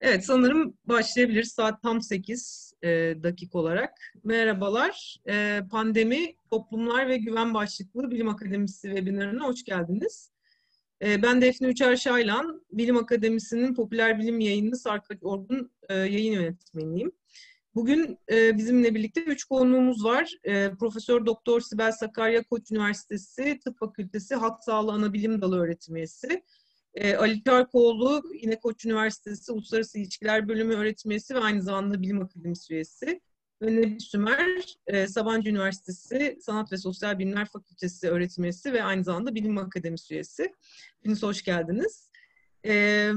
Evet sanırım başlayabilir. Saat tam 8 e, dakik olarak. Merhabalar. E, pandemi, toplumlar ve güven başlıklı Bilim Akademisi webinarına hoş geldiniz. E, ben Defne Üçer Şaylan, Bilim Akademisi'nin popüler bilim yayını Sarkaç Orgun e, yayın yönetmeniyim. Bugün e, bizimle birlikte üç konuğumuz var. E, Profesör Doktor Sibel Sakarya Koç Üniversitesi Tıp Fakültesi Halk Sağlığı Anabilim Dalı öğretim üyesi. E, Ali Çarkoğlu yine Koç Üniversitesi Uluslararası İlişkiler Bölümü öğretim üyesi ve aynı zamanda Bilim Akademisi üyesi. Ve Nebi Sümer, e, Sabancı Üniversitesi Sanat ve Sosyal Bilimler Fakültesi öğretim üyesi ve aynı zamanda Bilim Akademisi üyesi. Hepiniz hoş geldiniz. E,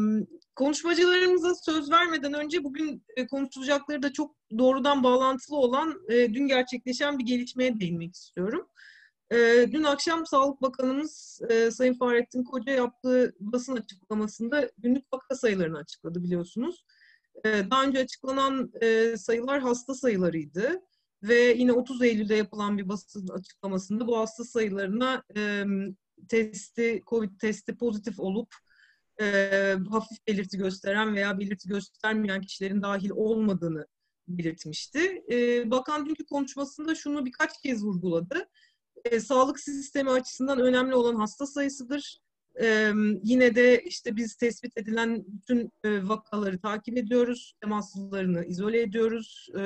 konuşmacılarımıza söz vermeden önce bugün e, konuşulacakları da çok doğrudan bağlantılı olan e, dün gerçekleşen bir gelişmeye değinmek istiyorum. E, dün akşam Sağlık Bakanımız e, Sayın Fahrettin Koca yaptığı basın açıklamasında günlük vaka sayılarını açıkladı biliyorsunuz. E, daha önce açıklanan e, sayılar hasta sayılarıydı ve yine 30 Eylül'de yapılan bir basın açıklamasında bu hasta sayılarına e, testi, COVID testi pozitif olup hafif belirti gösteren veya belirti göstermeyen kişilerin dahil olmadığını belirtmişti. Bakan dünkü konuşmasında şunu birkaç kez vurguladı e, sağlık sistemi açısından önemli olan hasta sayısıdır. E, yine de işte biz tespit edilen bütün e, vakaları takip ediyoruz, temassızlarını izole ediyoruz, e,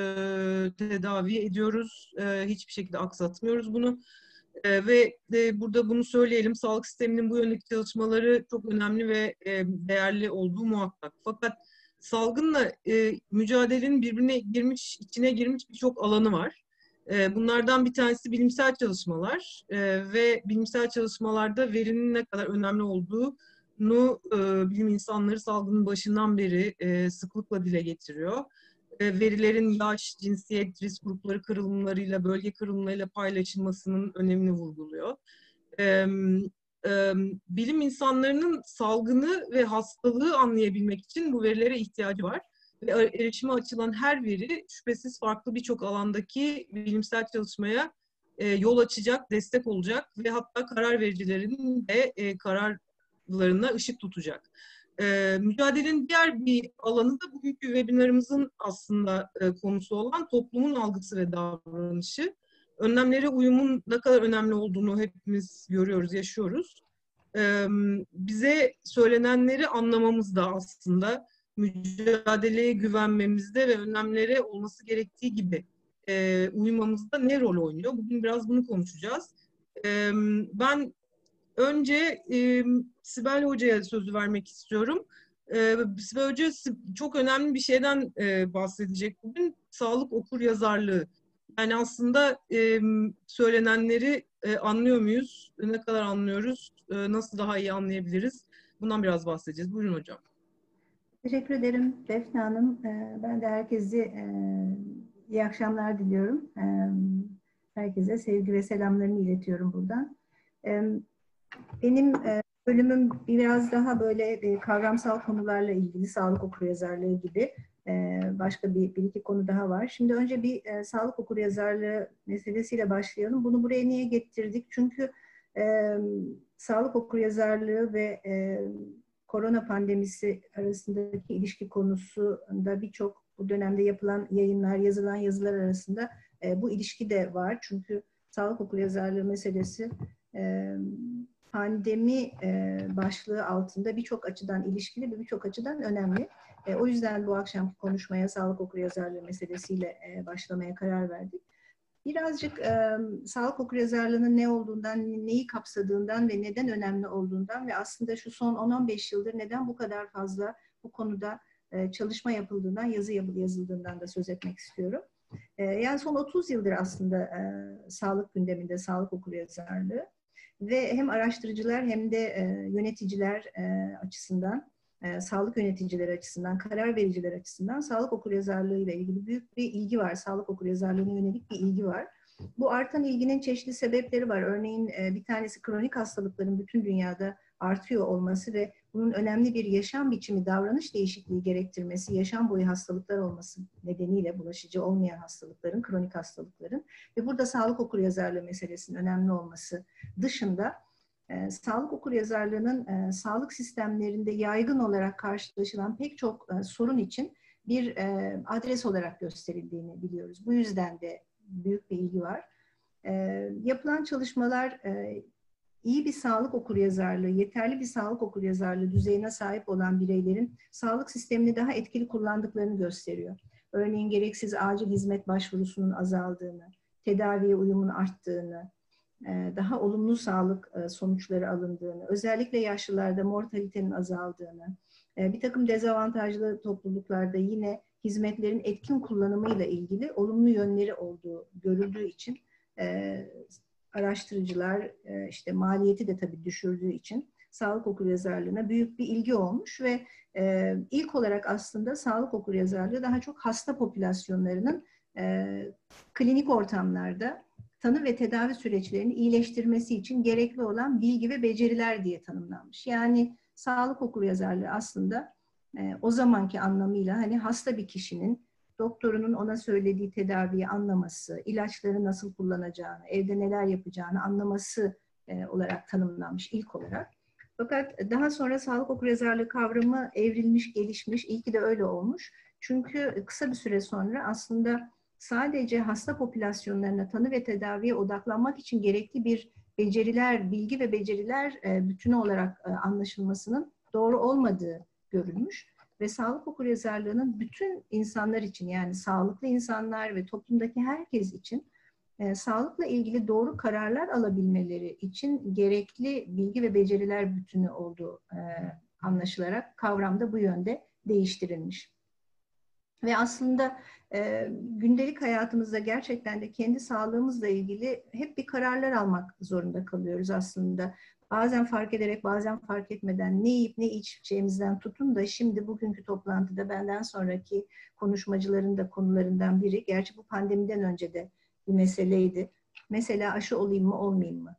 tedavi ediyoruz, e, hiçbir şekilde aksatmıyoruz bunu. E, ve de burada bunu söyleyelim, sağlık sisteminin bu yöndeki çalışmaları çok önemli ve e, değerli olduğu muhakkak. Fakat salgınla e, mücadelenin birbirine girmiş, içine girmiş birçok alanı var. Ee, bunlardan bir tanesi bilimsel çalışmalar ee, ve bilimsel çalışmalarda verinin ne kadar önemli olduğunu e, bilim insanları salgının başından beri e, sıklıkla dile getiriyor. E, verilerin yaş, cinsiyet, risk grupları kırılımlarıyla, bölge kırılımlarıyla paylaşılmasının önemini vurguluyor. bilim insanlarının salgını ve hastalığı anlayabilmek için bu verilere ihtiyacı var ve erişime açılan her veri şüphesiz farklı birçok alandaki bilimsel çalışmaya e, yol açacak, destek olacak ve hatta karar vericilerin de e, kararlarına ışık tutacak. E, mücadelenin diğer bir alanı da bugünkü webinarımızın aslında e, konusu olan toplumun algısı ve davranışı. Önlemlere uyumun ne kadar önemli olduğunu hepimiz görüyoruz, yaşıyoruz. E, bize söylenenleri anlamamız da aslında mücadeleye güvenmemizde ve önlemlere olması gerektiği gibi e, uymamızda ne rol oynuyor? Bugün biraz bunu konuşacağız. E, ben önce e, Sibel Hoca'ya sözü vermek istiyorum. E, Sibel Hoca çok önemli bir şeyden e, bahsedecek bugün. Sağlık okur yazarlığı. Yani aslında e, söylenenleri e, anlıyor muyuz? Ne kadar anlıyoruz? E, nasıl daha iyi anlayabiliriz? Bundan biraz bahsedeceğiz. Buyurun hocam. Teşekkür ederim Defne Hanım. Ee, ben de herkese e, iyi akşamlar diliyorum. Ee, herkese sevgi ve selamlarımı iletiyorum buradan. Ee, benim e, bölümüm biraz daha böyle e, kavramsal konularla ilgili, sağlık okuryazarlığı gibi başka bir, bir iki konu daha var. Şimdi önce bir sağlık okuryazarlığı meselesiyle başlayalım. Bunu buraya niye getirdik? Çünkü sağlık okuryazarlığı ve korona pandemisi arasındaki ilişki konusunda birçok bu dönemde yapılan yayınlar, yazılan yazılar arasında e, bu ilişki de var. Çünkü sağlık okuryazarlığı meselesi e, pandemi e, başlığı altında birçok açıdan ilişkili ve birçok açıdan önemli. E, o yüzden bu akşamki konuşmaya sağlık okuryazarlığı meselesiyle e, başlamaya karar verdik. Birazcık e, sağlık okuryazarlığının ne olduğundan, neyi kapsadığından ve neden önemli olduğundan ve aslında şu son 10-15 yıldır neden bu kadar fazla bu konuda e, çalışma yapıldığından, yazı yazıldığından da söz etmek istiyorum. E, yani son 30 yıldır aslında e, sağlık gündeminde sağlık okuryazarlığı ve hem araştırıcılar hem de e, yöneticiler e, açısından e, sağlık yöneticileri açısından, karar vericiler açısından sağlık okuryazarlığı ile ilgili büyük bir ilgi var. Sağlık okuryazarlığına yönelik bir ilgi var. Bu artan ilginin çeşitli sebepleri var. Örneğin e, bir tanesi kronik hastalıkların bütün dünyada artıyor olması ve bunun önemli bir yaşam biçimi, davranış değişikliği gerektirmesi, yaşam boyu hastalıklar olması nedeniyle bulaşıcı olmayan hastalıkların, kronik hastalıkların ve burada sağlık okuryazarlığı meselesinin önemli olması dışında e, sağlık okuryazarlığının e, sağlık sistemlerinde yaygın olarak karşılaşılan pek çok e, sorun için bir e, adres olarak gösterildiğini biliyoruz. Bu yüzden de büyük bir ilgi var. E, yapılan çalışmalar e, iyi bir sağlık okuryazarlığı, yeterli bir sağlık okuryazarlığı düzeyine sahip olan bireylerin sağlık sistemini daha etkili kullandıklarını gösteriyor. Örneğin gereksiz acil hizmet başvurusunun azaldığını, tedaviye uyumun arttığını, daha olumlu sağlık e, sonuçları alındığını, özellikle yaşlılarda mortalitenin azaldığını, e, bir takım dezavantajlı topluluklarda yine hizmetlerin etkin kullanımıyla ilgili olumlu yönleri olduğu görüldüğü için araştırıcılar işte maliyeti de tabii düşürdüğü için sağlık okuryazarlığına büyük bir ilgi olmuş ve ilk olarak aslında sağlık okuryazarlığı daha çok hasta popülasyonlarının klinik ortamlarda tanı ve tedavi süreçlerini iyileştirmesi için gerekli olan bilgi ve beceriler diye tanımlanmış. Yani sağlık okuryazarlığı aslında e, o zamanki anlamıyla hani hasta bir kişinin doktorunun ona söylediği tedaviyi anlaması, ilaçları nasıl kullanacağını, evde neler yapacağını anlaması e, olarak tanımlanmış ilk olarak. Fakat daha sonra sağlık okuryazarlığı kavramı evrilmiş, gelişmiş. İyi ki de öyle olmuş. Çünkü kısa bir süre sonra aslında sadece hasta popülasyonlarına tanı ve tedaviye odaklanmak için gerekli bir beceriler, bilgi ve beceriler e, bütünü olarak e, anlaşılmasının doğru olmadığı görülmüş ve sağlık okuryazarlığının bütün insanlar için yani sağlıklı insanlar ve toplumdaki herkes için e, sağlıkla ilgili doğru kararlar alabilmeleri için gerekli bilgi ve beceriler bütünü olduğu e, anlaşılarak kavramda bu yönde değiştirilmiş. Ve aslında e, gündelik hayatımızda gerçekten de kendi sağlığımızla ilgili hep bir kararlar almak zorunda kalıyoruz aslında. Bazen fark ederek bazen fark etmeden ne yiyip ne içeceğimizden tutun da şimdi bugünkü toplantıda benden sonraki konuşmacıların da konularından biri. Gerçi bu pandemiden önce de bir meseleydi. Mesela aşı olayım mı olmayayım mı?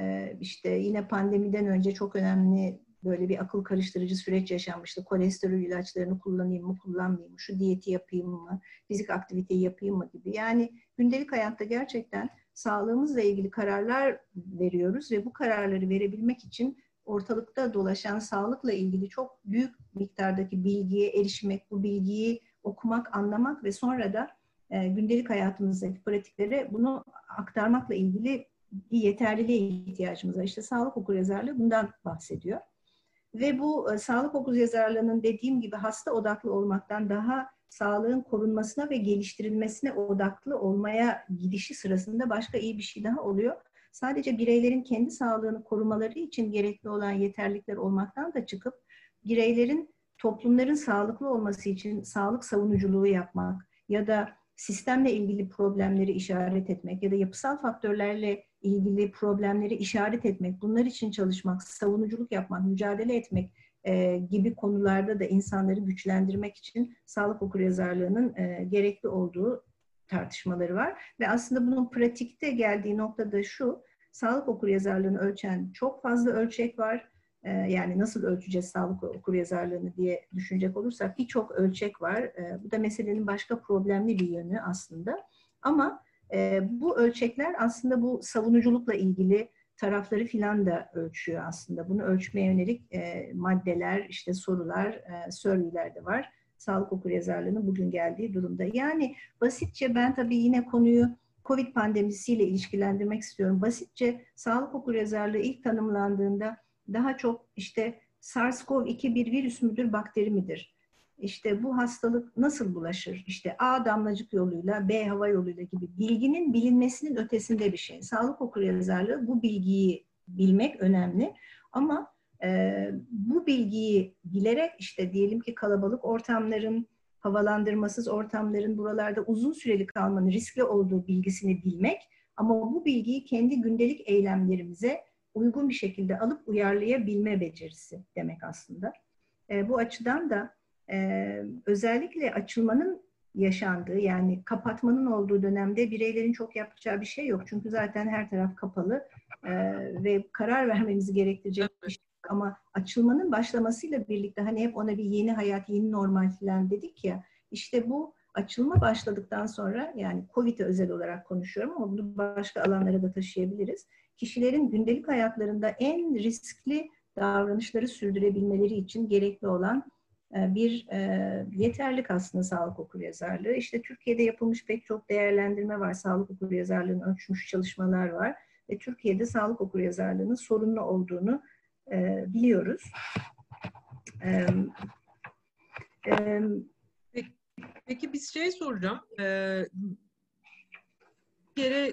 Ee, işte yine pandemiden önce çok önemli böyle bir akıl karıştırıcı süreç yaşanmıştı. Kolesterol ilaçlarını kullanayım mı, kullanmayayım mı, şu diyeti yapayım mı, fizik aktiviteyi yapayım mı gibi. Yani gündelik hayatta gerçekten sağlığımızla ilgili kararlar veriyoruz ve bu kararları verebilmek için ortalıkta dolaşan sağlıkla ilgili çok büyük miktardaki bilgiye erişmek, bu bilgiyi okumak, anlamak ve sonra da e, gündelik hayatımızdaki pratiklere bunu aktarmakla ilgili bir yeterliliğe ihtiyacımız var. İşte sağlık okuryazarlığı bundan bahsediyor. Ve bu e, sağlık okul yazarlığının dediğim gibi hasta odaklı olmaktan daha sağlığın korunmasına ve geliştirilmesine odaklı olmaya gidişi sırasında başka iyi bir şey daha oluyor. Sadece bireylerin kendi sağlığını korumaları için gerekli olan yeterlikler olmaktan da çıkıp bireylerin toplumların sağlıklı olması için sağlık savunuculuğu yapmak ya da sistemle ilgili problemleri işaret etmek ya da yapısal faktörlerle ilgili problemleri işaret etmek, bunlar için çalışmak, savunuculuk yapmak, mücadele etmek e, gibi konularda da insanları güçlendirmek için sağlık okuryazarlığının e, gerekli olduğu tartışmaları var. Ve aslında bunun pratikte geldiği nokta da şu, sağlık okuryazarlığını ölçen çok fazla ölçek var. E, yani nasıl ölçeceğiz sağlık okuryazarlığını diye düşünecek olursak birçok ölçek var. E, bu da meselenin başka problemli bir yönü aslında. Ama e, bu ölçekler aslında bu savunuculukla ilgili tarafları filan da ölçüyor aslında. Bunu ölçmeye yönelik e, maddeler, işte sorular, e, surveyler de var. Sağlık okuryazarlığının bugün geldiği durumda. Yani basitçe ben tabii yine konuyu Covid pandemisiyle ilişkilendirmek istiyorum. Basitçe sağlık okuryazarlığı ilk tanımlandığında daha çok işte SARS-CoV-2 bir virüs müdür, bakteri midir? İşte bu hastalık nasıl bulaşır? İşte A damlacık yoluyla, B hava yoluyla gibi bilginin bilinmesinin ötesinde bir şey. Sağlık okuryazarlığı bu bilgiyi bilmek önemli. Ama e, bu bilgiyi bilerek işte diyelim ki kalabalık ortamların, havalandırmasız ortamların buralarda uzun süreli kalmanın riskli olduğu bilgisini bilmek ama bu bilgiyi kendi gündelik eylemlerimize uygun bir şekilde alıp uyarlayabilme becerisi demek aslında. E, bu açıdan da ee, özellikle açılmanın yaşandığı yani kapatmanın olduğu dönemde bireylerin çok yapacağı bir şey yok. Çünkü zaten her taraf kapalı e, ve karar vermemizi gerektirecek bir şey. Ama açılmanın başlamasıyla birlikte hani hep ona bir yeni hayat, yeni normal falan dedik ya. İşte bu açılma başladıktan sonra yani COVID'e özel olarak konuşuyorum ama bunu başka alanlara da taşıyabiliriz. kişilerin gündelik hayatlarında en riskli davranışları sürdürebilmeleri için gerekli olan bir e, yeterlik aslında sağlık okuryazarlığı. İşte Türkiye'de yapılmış pek çok değerlendirme var. Sağlık okuryazarlığını ölçmüş çalışmalar var. Ve Türkiye'de sağlık okuryazarlığının sorunlu olduğunu e, biliyoruz. E, e, peki, peki biz şey soracağım. Bir kere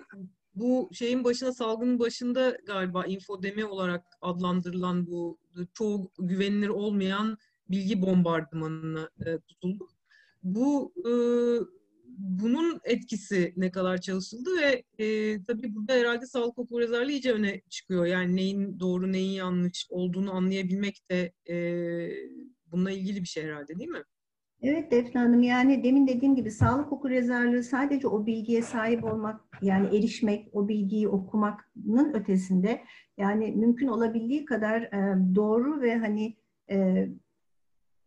bu şeyin başına salgının başında galiba infodemi olarak adlandırılan bu çoğu güvenilir olmayan bilgi bombardımanına e, tutulduk. Bu e, bunun etkisi ne kadar çalışıldı ve e, tabii burada herhalde sağlık okuryazarlığı iyice öne çıkıyor. Yani neyin doğru neyin yanlış olduğunu anlayabilmek de e, bununla ilgili bir şey herhalde değil mi? Evet Defne Hanım yani demin dediğim gibi sağlık okuryazarlığı sadece o bilgiye sahip olmak yani erişmek, o bilgiyi okumanın ötesinde yani mümkün olabildiği kadar e, doğru ve hani e,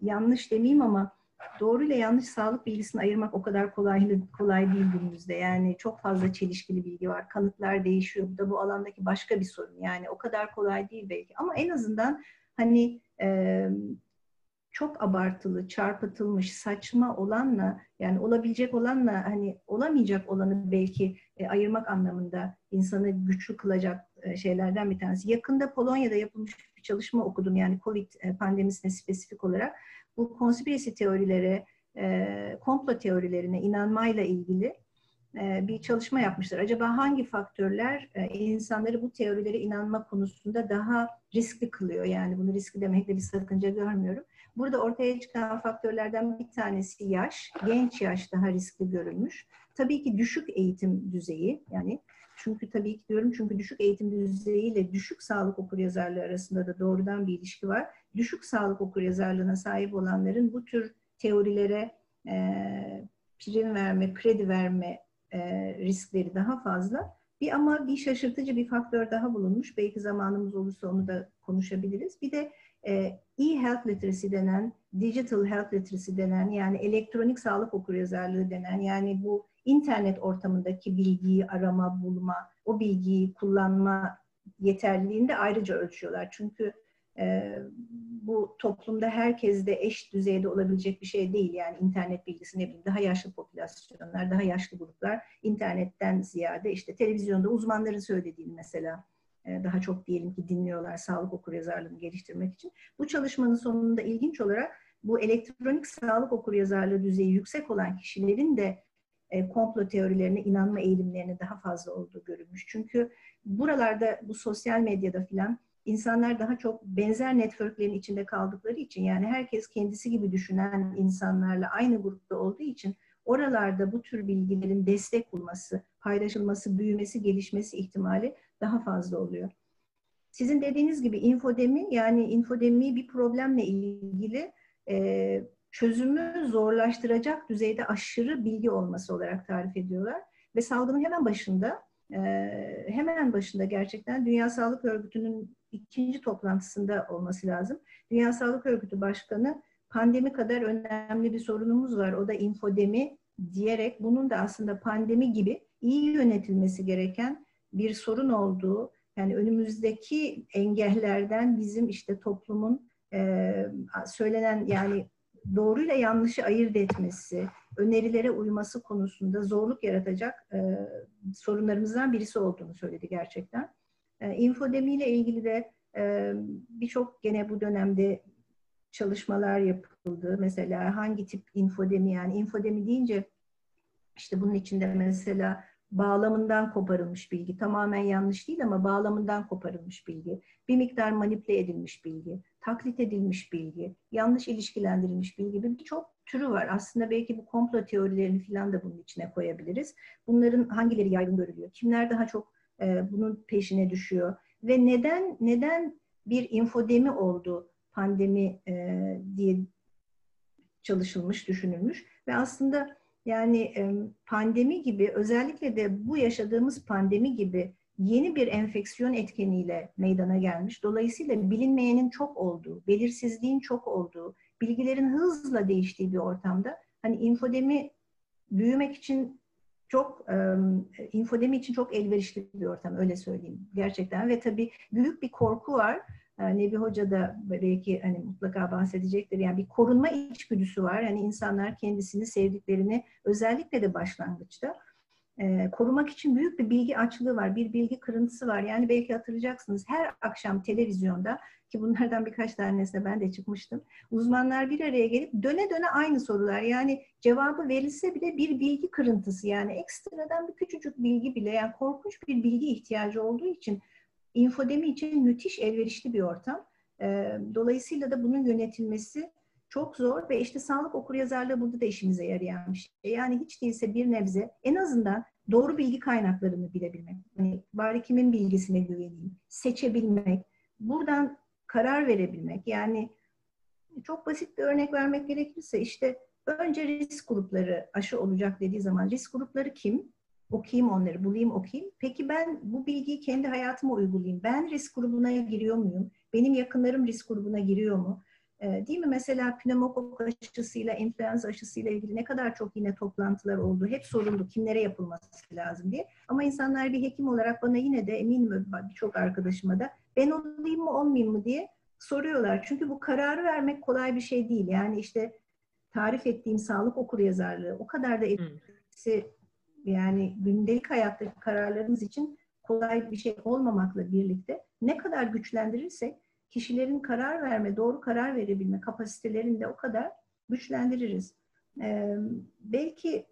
yanlış demeyeyim ama doğru ile yanlış sağlık bilgisini ayırmak o kadar kolay, kolay değil günümüzde. Yani çok fazla çelişkili bilgi var. Kanıtlar değişiyor. Bu da bu alandaki başka bir sorun. Yani o kadar kolay değil belki. Ama en azından hani e, çok abartılı, çarpıtılmış, saçma olanla yani olabilecek olanla hani olamayacak olanı belki e, ayırmak anlamında insanı güçlü kılacak e, şeylerden bir tanesi. Yakında Polonya'da yapılmış bir çalışma okudum yani Covid e, pandemisine spesifik olarak. Bu konspirasi teorilere, e, komplo teorilerine inanmayla ilgili e, bir çalışma yapmışlar. Acaba hangi faktörler insanları bu teorilere inanma konusunda daha riskli kılıyor? Yani bunu riskli demekle bir sakınca görmüyorum. Burada ortaya çıkan faktörlerden bir tanesi yaş. Genç yaş daha riskli görülmüş. Tabii ki düşük eğitim düzeyi yani çünkü tabii ki diyorum çünkü düşük eğitim düzeyiyle düşük sağlık okuryazarlığı arasında da doğrudan bir ilişki var. Düşük sağlık okuryazarlığına sahip olanların bu tür teorilere e, prim verme, kredi verme e, riskleri daha fazla. Bir ama bir şaşırtıcı bir faktör daha bulunmuş. Belki zamanımız olursa onu da konuşabiliriz. Bir de e, e-health literacy denen, digital health literacy denen yani elektronik sağlık okuryazarlığı denen yani bu internet ortamındaki bilgiyi arama, bulma, o bilgiyi kullanma yeterliliğini de ayrıca ölçüyorlar. Çünkü e, bu toplumda herkes de eş düzeyde olabilecek bir şey değil. Yani internet bilgisi ne bileyim daha yaşlı popülasyonlar, daha yaşlı gruplar internetten ziyade işte televizyonda uzmanların söylediğini mesela e, daha çok diyelim ki dinliyorlar sağlık okuryazarlığını geliştirmek için. Bu çalışmanın sonunda ilginç olarak bu elektronik sağlık okuryazarlığı düzeyi yüksek olan kişilerin de e, komplo teorilerine inanma eğilimlerine daha fazla olduğu görülmüş. Çünkü buralarda bu sosyal medyada filan insanlar daha çok benzer networklerin içinde kaldıkları için yani herkes kendisi gibi düşünen insanlarla aynı grupta olduğu için oralarda bu tür bilgilerin destek bulması, paylaşılması, büyümesi, gelişmesi ihtimali daha fazla oluyor. Sizin dediğiniz gibi infodemi yani infodemi bir problemle ilgili e, çözümü zorlaştıracak düzeyde aşırı bilgi olması olarak tarif ediyorlar. Ve salgının hemen başında e, hemen başında gerçekten Dünya Sağlık Örgütü'nün ikinci toplantısında olması lazım. Dünya Sağlık Örgütü Başkanı pandemi kadar önemli bir sorunumuz var. O da infodemi diyerek bunun da aslında pandemi gibi iyi yönetilmesi gereken bir sorun olduğu, yani önümüzdeki engellerden bizim işte toplumun e, söylenen yani doğruyla yanlışı ayırt etmesi, önerilere uyması konusunda zorluk yaratacak e, sorunlarımızdan birisi olduğunu söyledi gerçekten. E, infodemi ile ilgili de e, birçok gene bu dönemde çalışmalar yapıldı. Mesela hangi tip infodemi yani infodemi deyince işte bunun içinde mesela bağlamından koparılmış bilgi. Tamamen yanlış değil ama bağlamından koparılmış bilgi. Bir miktar manipüle edilmiş bilgi, taklit edilmiş bilgi, yanlış ilişkilendirilmiş bilgi gibi birçok türü var. Aslında belki bu komplo teorilerini falan da bunun içine koyabiliriz. Bunların hangileri yaygın görülüyor? Kimler daha çok e, bunun peşine düşüyor? Ve neden neden bir infodemi oldu pandemi e, diye çalışılmış, düşünülmüş ve aslında yani pandemi gibi özellikle de bu yaşadığımız pandemi gibi yeni bir enfeksiyon etkeniyle meydana gelmiş. Dolayısıyla bilinmeyenin çok olduğu, belirsizliğin çok olduğu, bilgilerin hızla değiştiği bir ortamda hani infodemi büyümek için çok infodemi için çok elverişli bir ortam öyle söyleyeyim gerçekten ve tabii büyük bir korku var. Nebi Hoca da belki hani mutlaka bahsedecektir. Yani bir korunma içgüdüsü var. Hani insanlar kendisini sevdiklerini özellikle de başlangıçta e, korumak için büyük bir bilgi açlığı var, bir bilgi kırıntısı var. Yani belki hatırlayacaksınız her akşam televizyonda ki bunlardan birkaç tanesine ben de çıkmıştım. Uzmanlar bir araya gelip döne döne aynı sorular. Yani cevabı verilse bile bir bilgi kırıntısı yani ekstradan bir küçücük bilgi bile yani korkunç bir bilgi ihtiyacı olduğu için infodemi için müthiş elverişli bir ortam. E, dolayısıyla da bunun yönetilmesi çok zor ve işte sağlık okuryazarlığı burada da işimize yarayan bir şey. Yani hiç değilse bir nebze en azından doğru bilgi kaynaklarını bilebilmek. Hani bari kimin bilgisine güveneyim, seçebilmek, buradan karar verebilmek. Yani çok basit bir örnek vermek gerekirse işte önce risk grupları aşı olacak dediği zaman risk grupları kim? Okuyayım onları, bulayım okuyayım. Peki ben bu bilgiyi kendi hayatıma uygulayayım. Ben risk grubuna giriyor muyum? Benim yakınlarım risk grubuna giriyor mu? Ee, değil mi? Mesela pneumokok aşısıyla, influenza aşısıyla ilgili ne kadar çok yine toplantılar oldu. Hep soruldu kimlere yapılması lazım diye. Ama insanlar bir hekim olarak bana yine de eminim birçok arkadaşıma da ben olayım mı olmayayım mı diye soruyorlar. Çünkü bu kararı vermek kolay bir şey değil. Yani işte tarif ettiğim sağlık okuryazarlığı o kadar da etkisi yani gündelik hayattaki kararlarımız için kolay bir şey olmamakla birlikte ne kadar güçlendirirsek kişilerin karar verme, doğru karar verebilme kapasitelerini de o kadar güçlendiririz. Ee, belki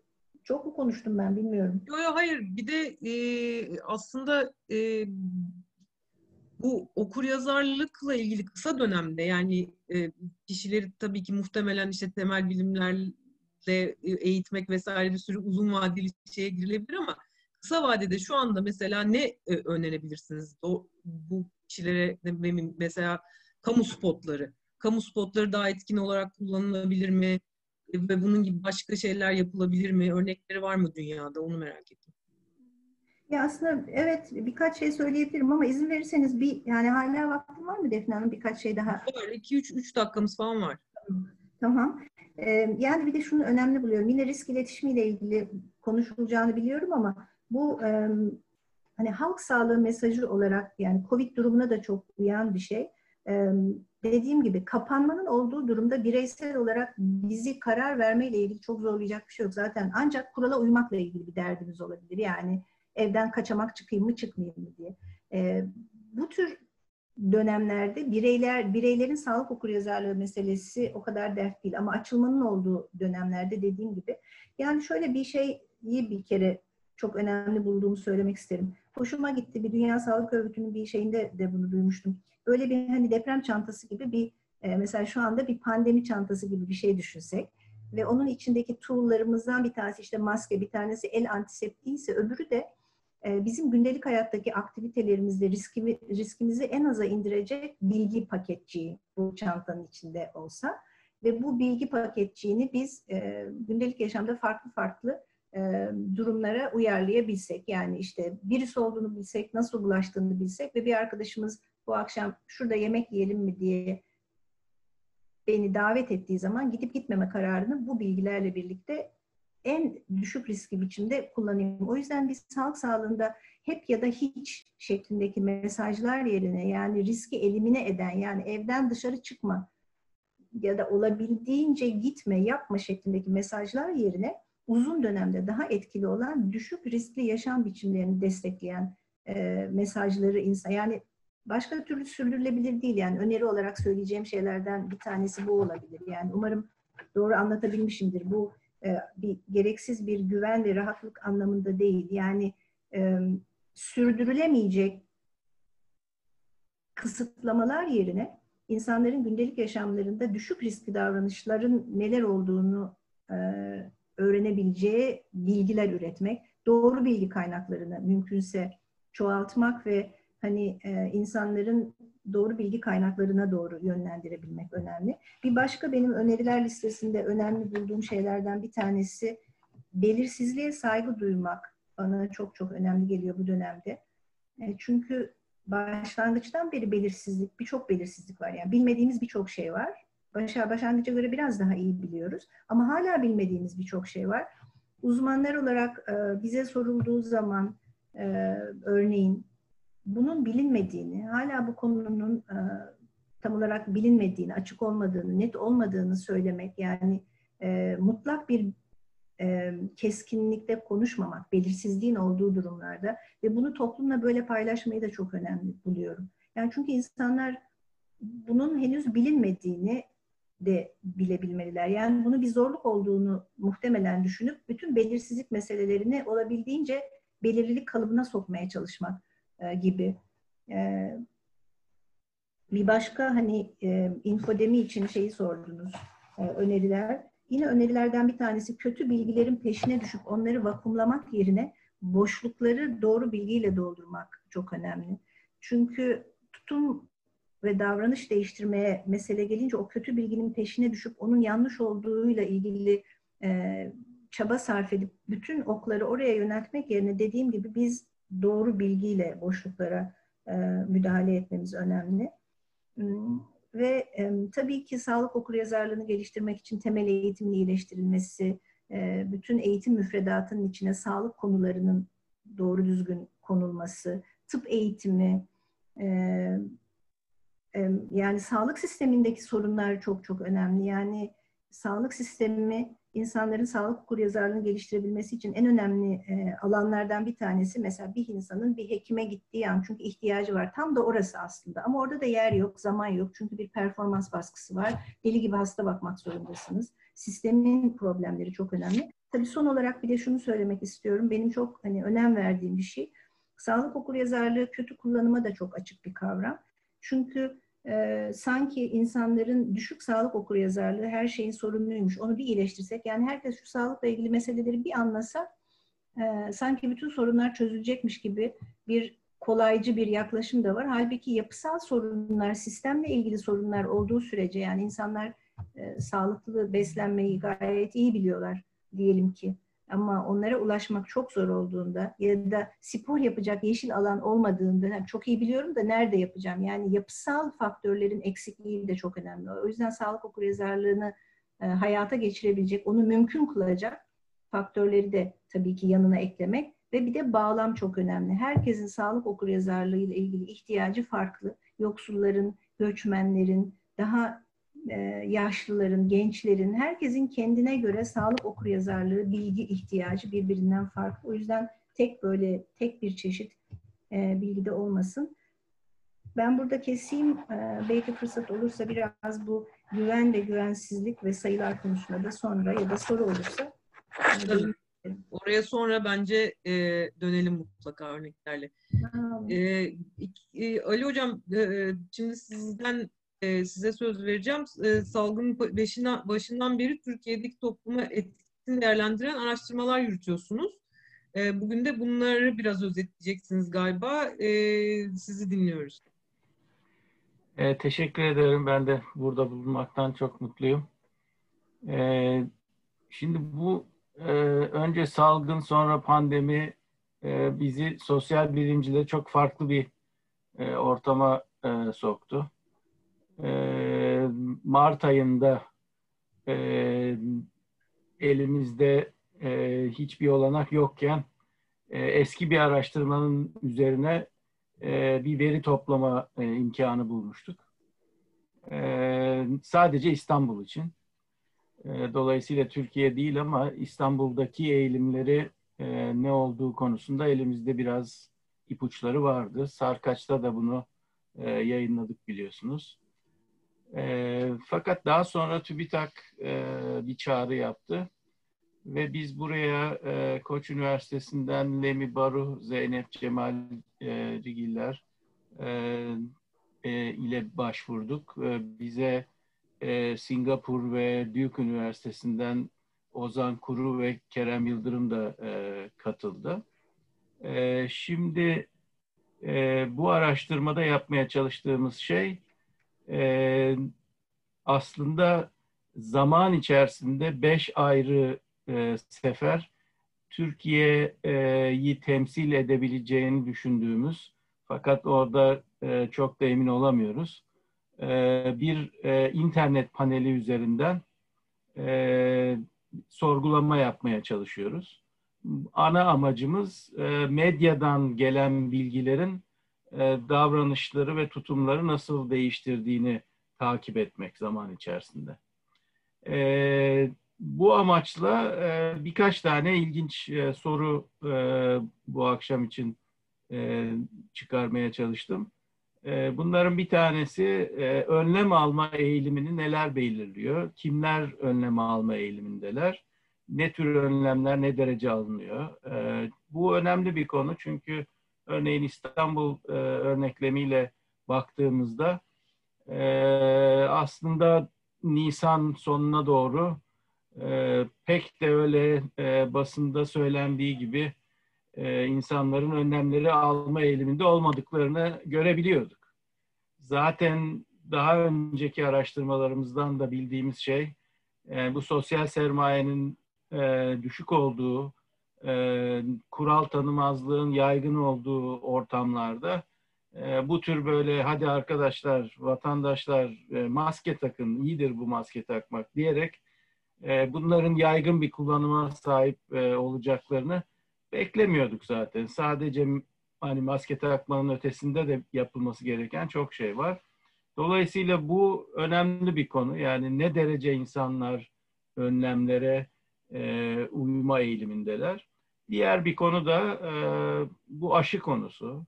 çok mu konuştum ben bilmiyorum. Yok yok hayır. Bir de e, aslında e, bu okur yazarlıkla ilgili kısa dönemde yani e, kişileri tabii ki muhtemelen işte temel bilimlerle eğitmek vesaire bir sürü uzun vadeli şeye girilebilir ama kısa vadede şu anda mesela ne e, önerebilirsiniz? O, bu kişilere mesela kamu spotları. Kamu spotları daha etkin olarak kullanılabilir mi? Ve bunun gibi başka şeyler yapılabilir mi? Örnekleri var mı dünyada? Onu merak ettim. Ya aslında evet birkaç şey söyleyebilirim ama izin verirseniz bir yani hala vaktim var mı Defne Hanım birkaç şey daha? Var. 2-3 dakikamız falan var. Tamam. Ee, yani bir de şunu önemli buluyorum. Yine risk iletişimiyle ilgili konuşulacağını biliyorum ama bu e, hani halk sağlığı mesajı olarak yani Covid durumuna da çok uyan bir şey. E, dediğim gibi kapanmanın olduğu durumda bireysel olarak bizi karar vermeyle ilgili çok zorlayacak bir şey yok. Zaten ancak kurala uymakla ilgili bir derdimiz olabilir. Yani evden kaçamak çıkayım mı çıkmayayım mı diye. E, bu tür dönemlerde bireyler bireylerin sağlık okuryazarlığı meselesi o kadar dert değil ama açılmanın olduğu dönemlerde dediğim gibi yani şöyle bir şeyi bir kere çok önemli bulduğumu söylemek isterim. Hoşuma gitti. Bir Dünya Sağlık Örgütü'nün bir şeyinde de bunu duymuştum. Böyle bir hani deprem çantası gibi bir e, mesela şu anda bir pandemi çantası gibi bir şey düşünsek ve onun içindeki tool'larımızdan bir tanesi işte maske, bir tanesi el antiseptiği ise öbürü de e, bizim gündelik hayattaki aktivitelerimizde riskimi, riskimizi en aza indirecek bilgi paketçiği bu çantanın içinde olsa ve bu bilgi paketçiğini biz e, gündelik yaşamda farklı farklı e, durumlara uyarlayabilsek. Yani işte birisi olduğunu bilsek, nasıl bulaştığını bilsek ve bir arkadaşımız bu akşam şurada yemek yiyelim mi diye beni davet ettiği zaman gidip gitmeme kararını bu bilgilerle birlikte en düşük riski biçimde kullanayım. O yüzden biz sağlık sağlığında hep ya da hiç şeklindeki mesajlar yerine yani riski elimine eden yani evden dışarı çıkma ya da olabildiğince gitme, yapma şeklindeki mesajlar yerine uzun dönemde daha etkili olan düşük riskli yaşam biçimlerini destekleyen e, mesajları insan yani başka türlü sürdürülebilir değil yani öneri olarak söyleyeceğim şeylerden bir tanesi bu olabilir. Yani umarım doğru anlatabilmişimdir. Bu e, bir gereksiz bir güven ve rahatlık anlamında değil. Yani e, sürdürülemeyecek kısıtlamalar yerine insanların gündelik yaşamlarında düşük riskli davranışların neler olduğunu e, öğrenebileceği bilgiler üretmek, doğru bilgi kaynaklarını mümkünse çoğaltmak ve hani e, insanların doğru bilgi kaynaklarına doğru yönlendirebilmek önemli. Bir başka benim öneriler listesinde önemli bulduğum şeylerden bir tanesi belirsizliğe saygı duymak bana çok çok önemli geliyor bu dönemde. E, çünkü başlangıçtan beri belirsizlik, birçok belirsizlik var. Yani bilmediğimiz birçok şey var başa başlangıca göre biraz daha iyi biliyoruz. Ama hala bilmediğimiz birçok şey var. uzmanlar olarak e, bize sorulduğu zaman e, örneğin bunun bilinmediğini, hala bu konunun e, tam olarak bilinmediğini, açık olmadığını, net olmadığını söylemek yani e, mutlak bir e, keskinlikte konuşmamak, belirsizliğin olduğu durumlarda ve bunu toplumla böyle paylaşmayı da çok önemli buluyorum. Yani çünkü insanlar bunun henüz bilinmediğini de bilebilmeliler. Yani bunu bir zorluk olduğunu muhtemelen düşünüp bütün belirsizlik meselelerini olabildiğince belirlilik kalıbına sokmaya çalışmak e, gibi. E, bir başka hani e, infodemi için şeyi sordunuz, e, öneriler. Yine önerilerden bir tanesi kötü bilgilerin peşine düşüp onları vakumlamak yerine boşlukları doğru bilgiyle doldurmak çok önemli. Çünkü tutum ve davranış değiştirmeye mesele gelince o kötü bilginin peşine düşüp onun yanlış olduğuyla ilgili e, çaba sarf edip bütün okları oraya yöneltmek yerine dediğim gibi biz doğru bilgiyle boşluklara e, müdahale etmemiz önemli. Hmm, ve e, tabii ki sağlık okuryazarlığını geliştirmek için temel eğitimin iyileştirilmesi, e, bütün eğitim müfredatının içine sağlık konularının doğru düzgün konulması, tıp eğitimi, e, yani sağlık sistemindeki sorunlar çok çok önemli. Yani sağlık sistemi insanların sağlık okuryazarlığını geliştirebilmesi için en önemli e, alanlardan bir tanesi mesela bir insanın bir hekime gittiği an çünkü ihtiyacı var. Tam da orası aslında. Ama orada da yer yok, zaman yok. Çünkü bir performans baskısı var. Deli gibi hasta bakmak zorundasınız. Sistemin problemleri çok önemli. Tabii son olarak bir de şunu söylemek istiyorum. Benim çok hani önem verdiğim bir şey. Sağlık okuryazarlığı kötü kullanıma da çok açık bir kavram. Çünkü e, sanki insanların düşük sağlık okuryazarlığı her şeyin sorunluymuş. Onu bir iyileştirsek yani herkes şu sağlıkla ilgili meseleleri bir anlasa e, sanki bütün sorunlar çözülecekmiş gibi bir kolaycı bir yaklaşım da var. Halbuki yapısal sorunlar, sistemle ilgili sorunlar olduğu sürece yani insanlar e, sağlıklı beslenmeyi gayet iyi biliyorlar diyelim ki ama onlara ulaşmak çok zor olduğunda ya da spor yapacak yeşil alan olmadığında çok iyi biliyorum da nerede yapacağım? Yani yapısal faktörlerin eksikliği de çok önemli. O yüzden sağlık okuryazarlığını e, hayata geçirebilecek, onu mümkün kılacak faktörleri de tabii ki yanına eklemek ve bir de bağlam çok önemli. Herkesin sağlık okuryazarlığı ile ilgili ihtiyacı farklı. Yoksulların, göçmenlerin, daha yaşlıların, gençlerin, herkesin kendine göre sağlık okuryazarlığı, bilgi ihtiyacı birbirinden farklı. O yüzden tek böyle, tek bir çeşit e, bilgide olmasın. Ben burada keseyim. E, belki fırsat olursa biraz bu güven ve güvensizlik ve sayılar konusunda da sonra ya da soru olursa. Tabii. Oraya sonra bence e, dönelim mutlaka örneklerle. E, e, Ali Hocam, e, şimdi sizden e, size söz vereceğim. E, salgının başına, başından beri Türkiye'deki topluma etkisini değerlendiren araştırmalar yürütüyorsunuz. E, bugün de bunları biraz özetleyeceksiniz galiba. E, sizi dinliyoruz. E, teşekkür ederim. Ben de burada bulunmaktan çok mutluyum. E, şimdi bu e, önce salgın sonra pandemi e, bizi sosyal bilimcide çok farklı bir e, ortama e, soktu e, Mart ayında e, elimizde e, hiçbir olanak yokken e, eski bir araştırmanın üzerine e, bir veri toplama e, imkanı bulmuştuk. E, sadece İstanbul için. E, dolayısıyla Türkiye değil ama İstanbul'daki eğilimleri e, ne olduğu konusunda elimizde biraz ipuçları vardı. Sarkaç'ta da bunu e, yayınladık biliyorsunuz. E, fakat daha sonra TÜBİTAK e, bir çağrı yaptı ve biz buraya e, Koç Üniversitesi'nden Lemi Baru, Zeynep Cemal e, Rigiller e, e, ile başvurduk. E, bize e, Singapur ve Duke Üniversitesi'nden Ozan Kuru ve Kerem Yıldırım da e, katıldı. E, şimdi e, bu araştırmada yapmaya çalıştığımız şey e, aslında zaman içerisinde beş ayrı e, sefer Türkiye'yi temsil edebileceğini düşündüğümüz fakat orada e, çok da emin olamıyoruz. E, bir e, internet paneli üzerinden e, sorgulama yapmaya çalışıyoruz. Ana amacımız e, medyadan gelen bilgilerin davranışları ve tutumları nasıl değiştirdiğini takip etmek zaman içerisinde. E, bu amaçla e, birkaç tane ilginç e, soru e, bu akşam için e, çıkarmaya çalıştım. E, bunların bir tanesi e, önlem alma eğilimini neler belirliyor? Kimler önlem alma eğilimindeler? Ne tür önlemler ne derece alınıyor? E, bu önemli bir konu çünkü örneğin İstanbul e, örneklemiyle baktığımızda e, aslında Nisan sonuna doğru e, pek de öyle e, basında söylendiği gibi e, insanların önlemleri alma eğiliminde olmadıklarını görebiliyorduk. Zaten daha önceki araştırmalarımızdan da bildiğimiz şey e, bu sosyal sermayenin e, düşük olduğu, e, kural tanımazlığın yaygın olduğu ortamlarda e, bu tür böyle hadi arkadaşlar, vatandaşlar e, maske takın, iyidir bu maske takmak diyerek e, bunların yaygın bir kullanıma sahip e, olacaklarını beklemiyorduk zaten. Sadece hani maske takmanın ötesinde de yapılması gereken çok şey var. Dolayısıyla bu önemli bir konu. Yani ne derece insanlar önlemlere e, uyma eğilimindeler. Diğer bir konu da e, bu aşı konusu.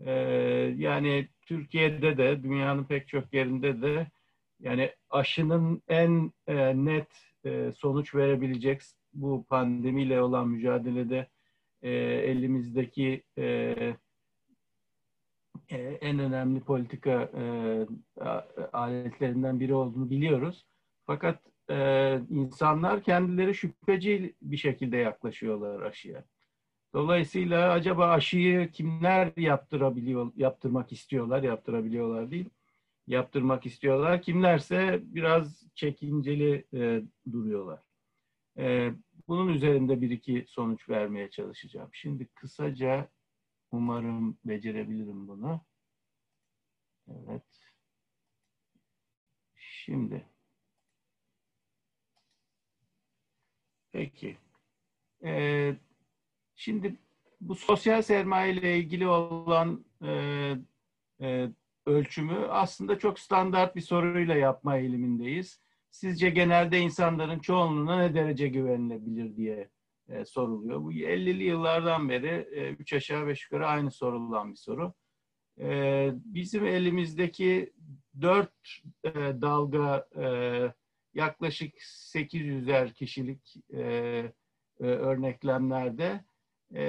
E, yani Türkiye'de de dünyanın pek çok yerinde de yani aşının en e, net e, sonuç verebilecek bu pandemiyle olan mücadelede e, elimizdeki e, e, en önemli politika e, aletlerinden biri olduğunu biliyoruz. Fakat e, insanlar kendileri şüpheci bir şekilde yaklaşıyorlar aşıya. Dolayısıyla acaba aşıyı kimler yaptırabiliyor, yaptırmak istiyorlar, yaptırabiliyorlar değil, yaptırmak istiyorlar. Kimlerse biraz çekinceli e, duruyorlar. E, bunun üzerinde bir iki sonuç vermeye çalışacağım. Şimdi kısaca umarım becerebilirim bunu. Evet. Şimdi. Peki. Ee, şimdi bu sosyal sermaye ile ilgili olan e, e, ölçümü aslında çok standart bir soruyla yapma eğilimindeyiz sizce genelde insanların çoğunluğuna ne derece güvenilebilir diye e, soruluyor. Bu 50'li yıllardan beri e, üç aşağı beş yukarı aynı sorulan bir soru. E, bizim elimizdeki dört e, dalga e, yaklaşık 800'er kişilik e, e, örneklemlerde e,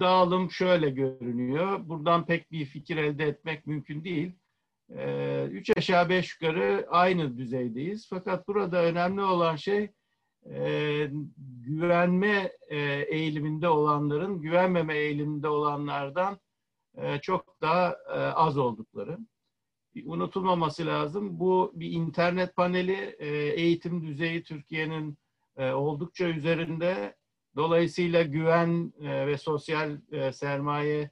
dağılım şöyle görünüyor. Buradan pek bir fikir elde etmek mümkün değil. Ee, üç aşağı beş yukarı aynı düzeydeyiz. Fakat burada önemli olan şey e, güvenme e, eğiliminde olanların güvenmeme eğiliminde olanlardan e, çok daha e, az oldukları. Unutulmaması lazım. Bu bir internet paneli e, eğitim düzeyi Türkiye'nin e, oldukça üzerinde. Dolayısıyla güven e, ve sosyal e, sermaye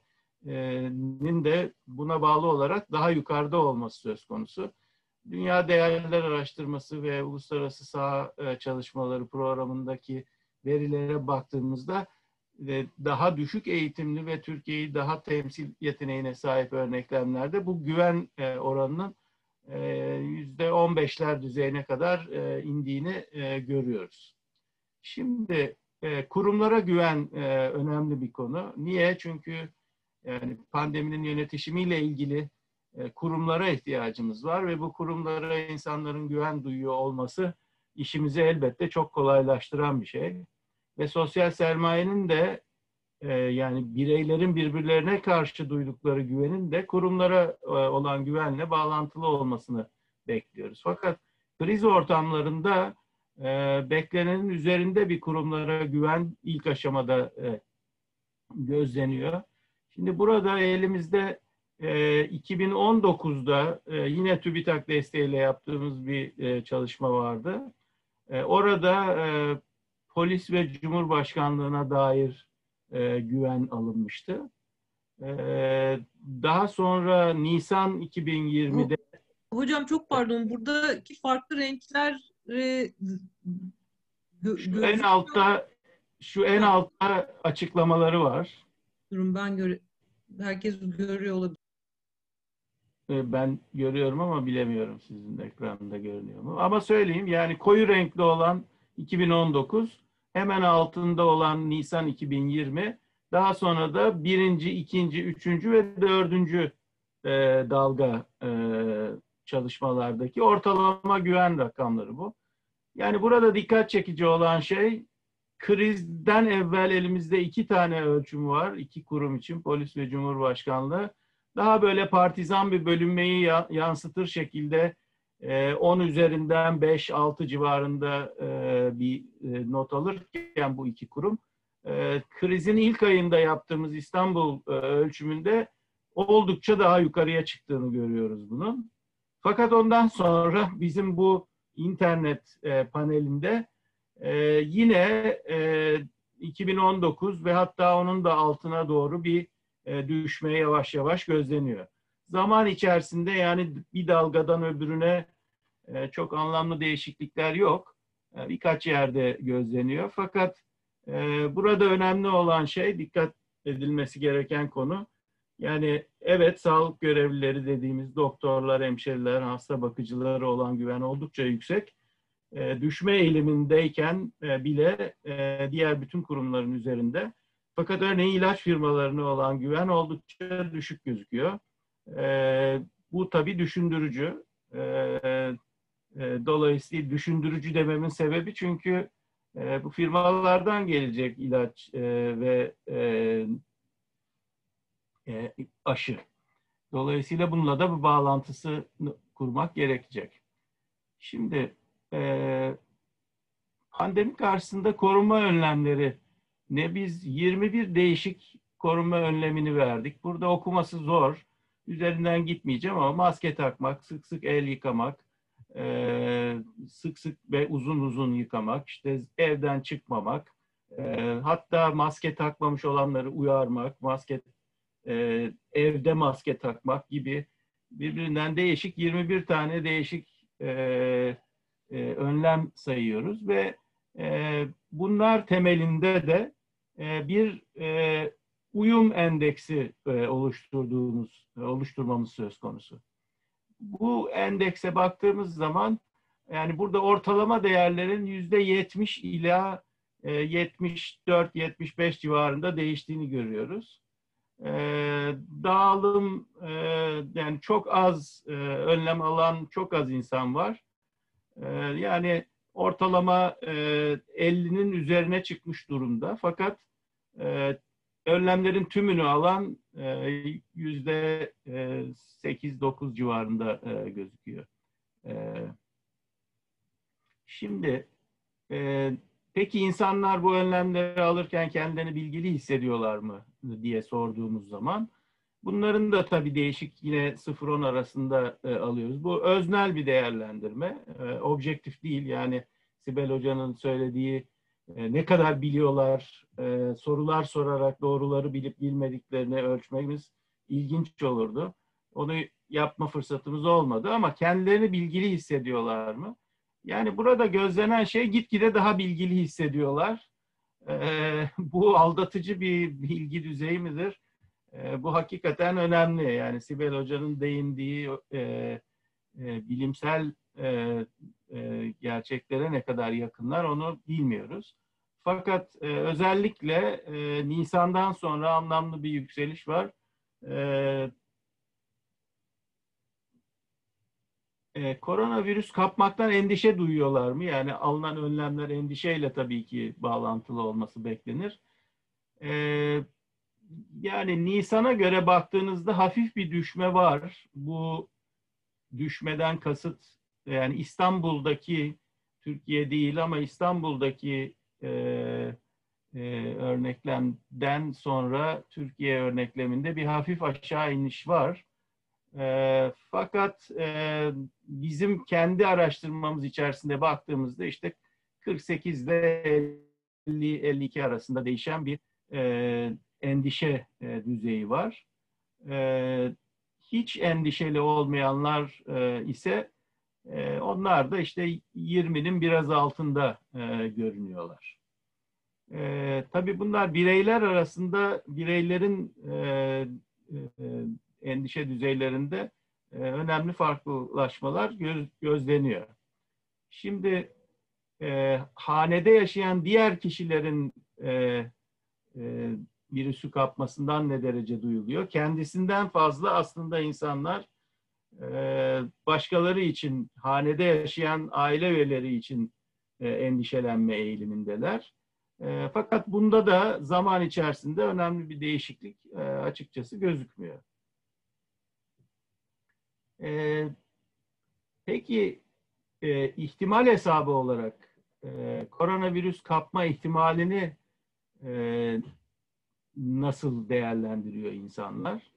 nin de buna bağlı olarak daha yukarıda olması söz konusu. Dünya Değerler Araştırması ve Uluslararası Saha Çalışmaları programındaki verilere baktığımızda daha düşük eğitimli ve Türkiye'yi daha temsil yeteneğine sahip örneklemlerde bu güven oranının yüzde on beşler düzeyine kadar indiğini görüyoruz. Şimdi kurumlara güven önemli bir konu. Niye? Çünkü yani pandeminin yönetişimiyle ilgili e, kurumlara ihtiyacımız var ve bu kurumlara insanların güven duyuyor olması işimizi elbette çok kolaylaştıran bir şey. Ve sosyal sermayenin de e, yani bireylerin birbirlerine karşı duydukları güvenin de kurumlara e, olan güvenle bağlantılı olmasını bekliyoruz. Fakat kriz ortamlarında beklenenin üzerinde bir kurumlara güven ilk aşamada gözleniyor. Şimdi burada elimizde e, 2019'da e, yine TÜBİTAK desteğiyle yaptığımız bir e, çalışma vardı. E, orada e, polis ve cumhurbaşkanlığına dair e, güven alınmıştı. E, daha sonra Nisan 2020'de Hocam çok pardon buradaki farklı renkler Şu en altta şu en altta açıklamaları var. Durun ben göre herkes görüyor olabilir. Ee, ben görüyorum ama bilemiyorum sizin ekranda görünüyor mu. Ama söyleyeyim yani koyu renkli olan 2019, hemen altında olan Nisan 2020, daha sonra da birinci, ikinci, üçüncü ve dördüncü e, dalga e, çalışmalardaki ortalama güven rakamları bu. Yani burada dikkat çekici olan şey krizden evvel elimizde iki tane ölçüm var. iki kurum için polis ve cumhurbaşkanlığı. Daha böyle partizan bir bölünmeyi yansıtır şekilde 10 e, üzerinden 5-6 civarında bir not alırken bu iki kurum krizin ilk ayında yaptığımız İstanbul ölçümünde oldukça daha yukarıya çıktığını görüyoruz bunun. Fakat ondan sonra bizim bu internet panelinde yine 2019 ve hatta onun da altına doğru bir düşmeye yavaş yavaş gözleniyor. Zaman içerisinde yani bir dalgadan öbürüne e, çok anlamlı değişiklikler yok. E, birkaç yerde gözleniyor. Fakat e, burada önemli olan şey, dikkat edilmesi gereken konu, yani evet sağlık görevlileri dediğimiz doktorlar, hemşeriler, hasta bakıcıları olan güven oldukça yüksek. düşme eğilimindeyken bile diğer bütün kurumların üzerinde. Fakat örneğin ilaç firmalarına olan güven oldukça düşük gözüküyor. Bu tabii düşündürücü. E, dolayısıyla düşündürücü dememin sebebi çünkü e, bu firmalardan gelecek ilaç e, ve aşı. Dolayısıyla bununla da bir bağlantısı kurmak gerekecek. Şimdi pandemi karşısında koruma önlemleri ne biz 21 değişik koruma önlemini verdik. Burada okuması zor. Üzerinden gitmeyeceğim ama maske takmak, sık sık el yıkamak, e, sık sık ve uzun uzun yıkamak, işte evden çıkmamak, e, hatta maske takmamış olanları uyarmak, maske e, evde maske takmak gibi birbirinden değişik 21 tane değişik e, e, önlem sayıyoruz ve e, bunlar temelinde de e, bir e, uyum endeksi e, oluşturduğumuz, oluşturmamız söz konusu bu endekse baktığımız zaman yani burada ortalama değerlerin yüzde 70 ila 74-75 e, civarında değiştiğini görüyoruz. E, dağılım e, yani çok az önlem alan çok az insan var. Yani ortalama 50'nin üzerine çıkmış durumda. Fakat önlemlerin tümünü alan e, yüzde e, sekiz dokuz civarında e, gözüküyor. Şimdi peki insanlar bu önlemleri alırken kendilerini bilgili hissediyorlar mı diye sorduğumuz zaman bunların da tabii değişik yine 0-10 arasında alıyoruz. Bu öznel bir değerlendirme, objektif değil yani Sibel Hoca'nın söylediği e, ne kadar biliyorlar, e, sorular sorarak doğruları bilip bilmediklerini ölçmemiz ilginç olurdu. Onu yapma fırsatımız olmadı ama kendilerini bilgili hissediyorlar mı? Yani burada gözlenen şey gitgide daha bilgili hissediyorlar. E, bu aldatıcı bir bilgi düzeyi midir? Bu hakikaten önemli. Yani Sibel Hoca'nın değindiği e, bilimsel e, e, gerçeklere ne kadar yakınlar onu bilmiyoruz. Fakat e, özellikle e, Nisan'dan sonra anlamlı bir yükseliş var. E, e, koronavirüs kapmaktan endişe duyuyorlar mı? Yani alınan önlemler endişeyle tabii ki bağlantılı olması beklenir. E, yani Nisan'a göre baktığınızda hafif bir düşme var. Bu düşmeden kasıt yani İstanbul'daki Türkiye değil ama İstanbul'daki e, e, örneklemden sonra Türkiye örnekleminde bir hafif aşağı iniş var. E, fakat e, bizim kendi araştırmamız içerisinde baktığımızda işte 48 ile 50-52 arasında değişen bir e, endişe e, düzeyi var. E, hiç endişeli olmayanlar e, ise E, onlar da işte 20'nin biraz altında e, görünüyorlar. E, tabii bunlar bireyler arasında bireylerin e, e, endişe düzeylerinde önemli farklılaşmalar göz, gözleniyor. Şimdi e, hanede yaşayan diğer kişilerin e, e, virüsü kapmasından ne derece duyuluyor? Kendisinden fazla aslında insanlar başkaları için, hanede yaşayan aile üyeleri için e, endişelenme eğilimindeler. E, fakat bunda da zaman içerisinde önemli bir değişiklik e, açıkçası gözükmüyor. E, peki e, ihtimal hesabı olarak koronavirüs kapma ihtimalini nasıl değerlendiriyor insanlar?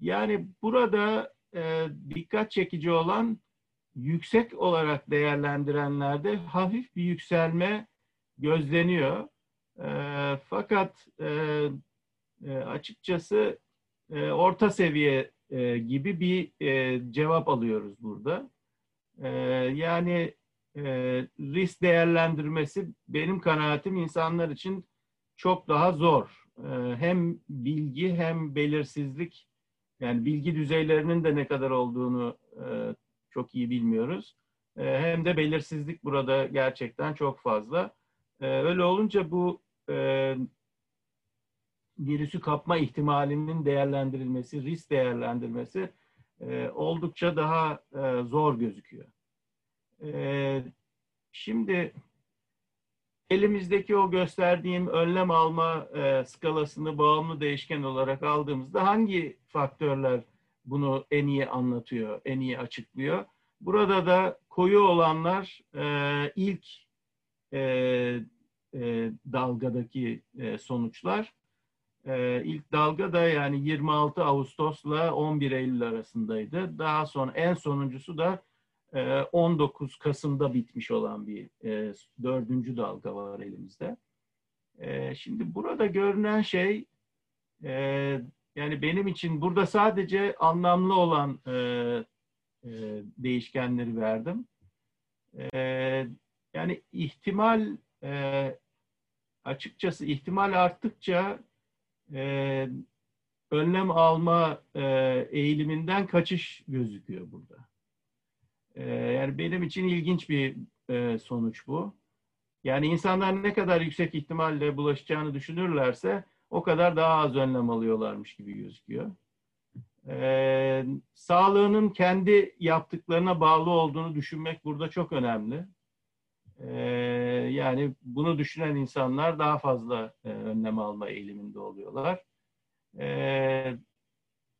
Yani burada e, dikkat çekici olan yüksek olarak değerlendirenlerde hafif bir yükselme gözleniyor. E, fakat e, e, açıkçası e, orta seviye e, gibi bir e, cevap alıyoruz burada. E, yani e, risk değerlendirmesi benim kanaatim insanlar için çok daha zor. E, hem bilgi hem belirsizlik yani bilgi düzeylerinin de ne kadar olduğunu e, çok iyi bilmiyoruz. E, hem de belirsizlik burada gerçekten çok fazla. E, öyle olunca bu e, virüsü kapma ihtimalinin değerlendirilmesi, risk değerlendirmesi oldukça daha zor gözüküyor. Şimdi elimizdeki o gösterdiğim önlem alma e, skalasını bağımlı değişken olarak aldığımızda hangi faktörler bunu en iyi anlatıyor, en iyi açıklıyor? Burada da koyu olanlar e, ilk e, e, dalgadaki e, sonuçlar. E, ilk dalga da yani 26 Ağustos'la 11 Eylül arasındaydı. Daha sonra en sonuncusu da 19 Kasım'da bitmiş olan bir e, dördüncü dalga var elimizde. E, şimdi burada görünen şey e, yani benim için burada sadece anlamlı olan e, değişkenleri verdim. E, yani ihtimal açıkçası ihtimal arttıkça önlem alma eğiliminden kaçış gözüküyor burada. E, yani benim için ilginç bir e, sonuç bu. Yani insanlar ne kadar yüksek ihtimalle bulaşacağını düşünürlerse o kadar daha az önlem alıyorlarmış gibi gözüküyor. Ee, sağlığının kendi yaptıklarına bağlı olduğunu düşünmek burada çok önemli. Ee, yani bunu düşünen insanlar daha fazla e, önlem alma eğiliminde oluyorlar. Ee,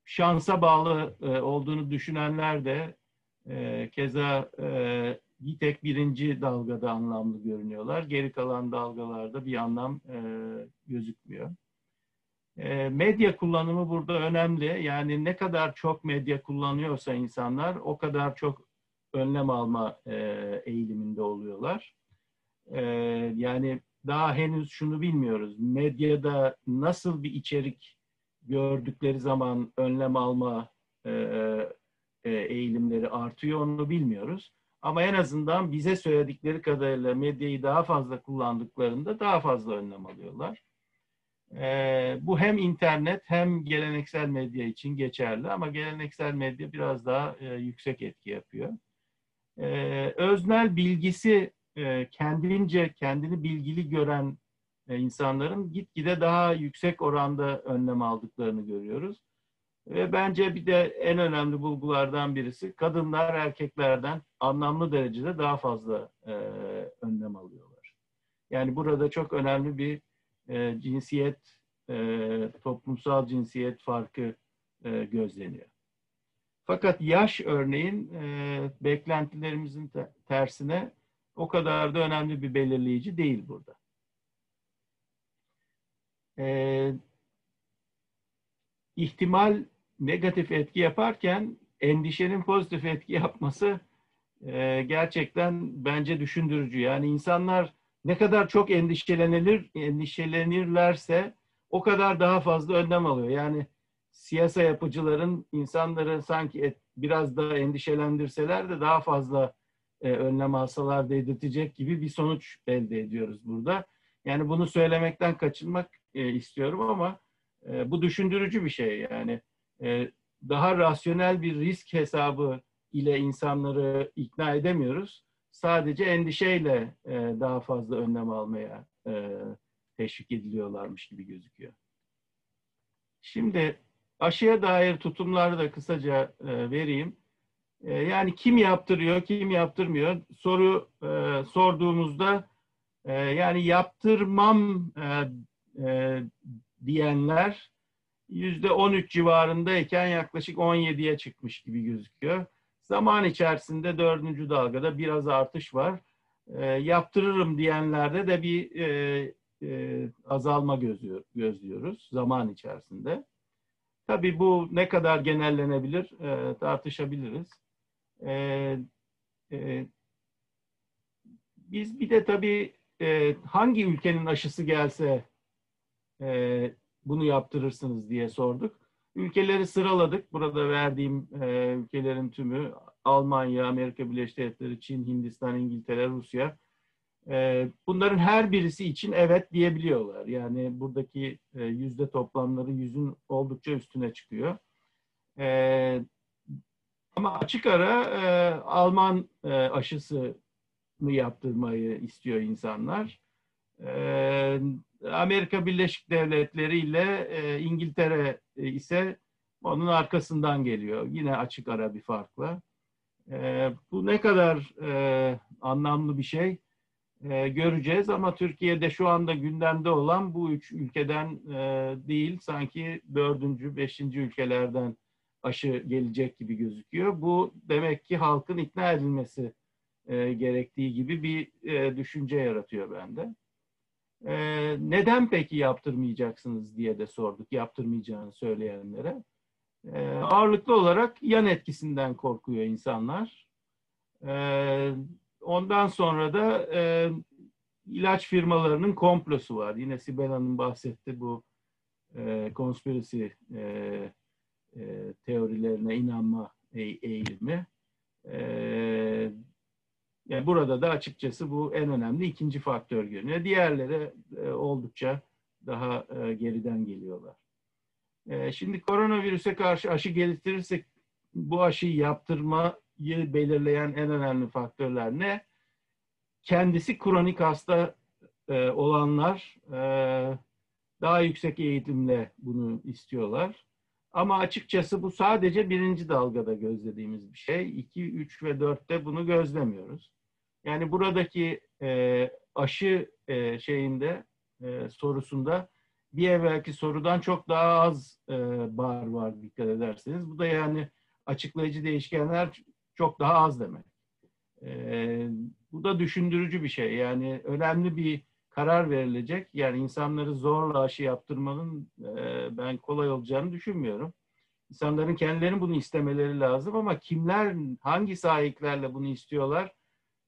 şansa bağlı e, olduğunu düşünenler de e, keza e, bir tek birinci dalgada anlamlı görünüyorlar. Geri kalan dalgalarda bir anlam e, gözükmüyor. E, medya kullanımı burada önemli. Yani ne kadar çok medya kullanıyorsa insanlar o kadar çok önlem alma e, eğiliminde oluyorlar. E, yani daha henüz şunu bilmiyoruz. Medyada nasıl bir içerik gördükleri zaman önlem alma e, e, eğilimleri artıyor onu bilmiyoruz. Ama en azından bize söyledikleri kadarıyla medyayı daha fazla kullandıklarında daha fazla önlem alıyorlar. E, bu hem internet hem geleneksel medya için geçerli ama geleneksel medya biraz daha e, yüksek etki yapıyor. E, öznel bilgisi e, kendince kendini bilgili gören e, insanların gitgide daha yüksek oranda önlem aldıklarını görüyoruz. Ve bence bir de en önemli bulgulardan birisi kadınlar erkeklerden anlamlı derecede daha fazla e, önlem alıyorlar. Yani burada çok önemli bir e, cinsiyet, e, toplumsal cinsiyet farkı e, gözleniyor. Fakat yaş örneğin e, beklentilerimizin te tersine o kadar da önemli bir belirleyici değil burada. E, ihtimal negatif etki yaparken endişenin pozitif etki yapması e, gerçekten bence düşündürücü. Yani insanlar ne kadar çok endişelenilir, endişelenirlerse o kadar daha fazla önlem alıyor. Yani siyasa yapıcıların insanları sanki et, biraz daha endişelendirseler de daha fazla e, önlem alsalar dedirtecek gibi bir sonuç elde ediyoruz burada. Yani bunu söylemekten kaçınmak e, istiyorum ama e, bu düşündürücü bir şey. Yani e, daha rasyonel bir risk hesabı ile insanları ikna edemiyoruz. Sadece endişeyle e, daha fazla önlem almaya e, teşvik ediliyorlarmış gibi gözüküyor. Şimdi aşıya dair tutumları da kısaca e, vereyim. E, yani kim yaptırıyor, kim yaptırmıyor soru e, sorduğumuzda e, yani yaptırmam e, e, diyenler yüzde 13 civarındayken yaklaşık 17'ye çıkmış gibi gözüküyor. Zaman içerisinde dördüncü dalgada biraz artış var. E, yaptırırım diyenlerde de bir e, e, azalma gözlüyor, gözlüyoruz zaman içerisinde. Tabii bu ne kadar genellenebilir e, tartışabiliriz. E, e, biz bir de tabii e, hangi ülkenin aşısı gelse e, bunu yaptırırsınız diye sorduk. Ülkeleri sıraladık. Burada verdiğim e, ülkelerin tümü Almanya, Amerika Birleşik Devletleri, Çin, Hindistan, İngiltere, Rusya. E, bunların her birisi için evet diyebiliyorlar. Yani buradaki e, yüzde toplamları yüzün oldukça üstüne çıkıyor. E, ama açık ara e, Alman e, aşısını yaptırmayı istiyor insanlar. E, Amerika Birleşik Devletleri ile e, İngiltere e, ise onun arkasından geliyor. Yine açık ara bir farkla. E, bu ne kadar e, anlamlı bir şey göreceğiz ama Türkiye'de şu anda gündemde olan bu üç ülkeden değil sanki dördüncü, beşinci ülkelerden aşı gelecek gibi gözüküyor. Bu demek ki halkın ikna edilmesi gerektiği gibi bir düşünce yaratıyor bende. E, neden peki yaptırmayacaksınız diye de sorduk yaptırmayacağını söyleyenlere. E, ağırlıklı olarak yan etkisinden korkuyor insanlar. E, ondan sonra da e, ilaç firmalarının komplosu var. Yine Sibel Hanım bahsetti bu e, conspiracy e, e, teorilerine inanma eğilimi. E, yani burada da açıkçası bu en önemli ikinci faktör görünüyor. Diğerleri e, oldukça daha e, geriden geliyorlar. E, şimdi koronavirüse karşı aşı geliştirirsek bu aşıyı yaptırmayı belirleyen en önemli faktörler ne? Kendisi kronik hasta e, olanlar e, daha yüksek eğitimle bunu istiyorlar. Ama açıkçası bu sadece birinci dalgada gözlediğimiz bir şey. 2, 3 ve 4'te bunu gözlemiyoruz. Yani buradaki e, aşı e, şeyinde e, sorusunda bir evvelki sorudan çok daha az e, bar var dikkat ederseniz. Bu da yani açıklayıcı değişkenler çok daha az demek. E, bu da düşündürücü bir şey. Yani önemli bir karar verilecek. Yani insanları zorla aşı yaptırmanın e, ben kolay olacağını düşünmüyorum. İnsanların kendilerinin bunu istemeleri lazım ama kimler, hangi sahiplerle bunu istiyorlar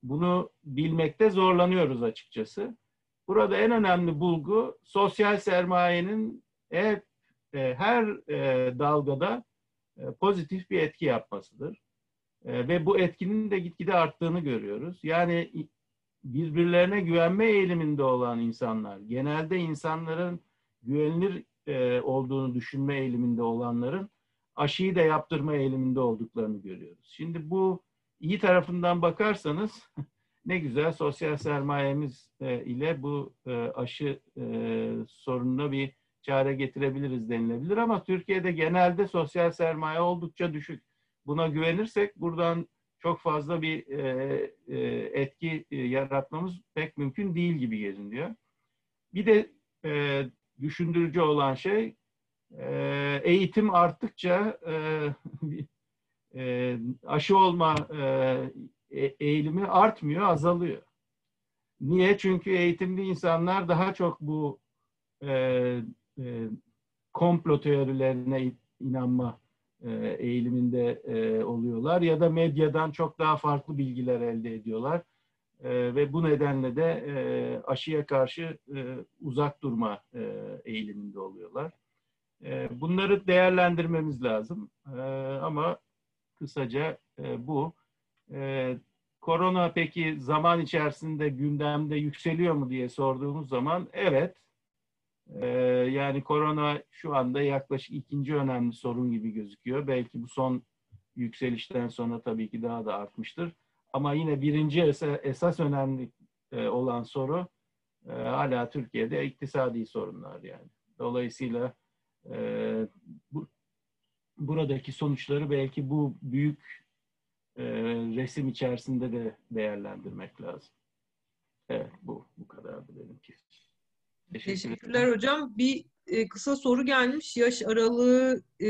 bunu bilmekte zorlanıyoruz açıkçası. Burada en önemli bulgu sosyal sermayenin hep e, her e, dalgada e, pozitif bir etki yapmasıdır. E, ve bu etkinin de gitgide arttığını görüyoruz. Yani birbirlerine güvenme eğiliminde olan insanlar, genelde insanların güvenilir e, olduğunu düşünme eğiliminde olanların aşıyı da yaptırma eğiliminde olduklarını görüyoruz. Şimdi bu iyi tarafından bakarsanız ne güzel sosyal sermayemiz e, ile bu e, aşı e, sorununa bir çare getirebiliriz denilebilir ama Türkiye'de genelde sosyal sermaye oldukça düşük. Buna güvenirsek buradan çok fazla bir etki yaratmamız pek mümkün değil gibi görünüyor. Bir de düşündürücü olan şey eğitim arttıkça e, aşı olma e, e, eğilimi artmıyor, azalıyor. Niye? Çünkü eğitimli insanlar daha çok bu e, e, komplo teorilerine inanma e, eğiliminde e, oluyorlar ya da medyadan çok daha farklı bilgiler elde ediyorlar e, ve bu nedenle de e, aşıya karşı e, uzak durma e, eğiliminde oluyorlar. E, bunları değerlendirmemiz lazım. E, ama kısaca e, bu. E, korona peki zaman içerisinde gündemde yükseliyor mu diye sorduğumuz zaman evet. E, yani korona şu anda yaklaşık ikinci önemli sorun gibi gözüküyor. Belki bu son yükselişten sonra tabii ki daha da artmıştır. Ama yine birinci esas, esas önemli e, olan soru e, hala Türkiye'de iktisadi sorunlar yani. Dolayısıyla e, bu, buradaki sonuçları belki bu büyük e, resim içerisinde de değerlendirmek lazım. Evet bu bu kadardı benimki. Teşekkür Teşekkürler hocam. Bir e, kısa soru gelmiş. Yaş aralığı e,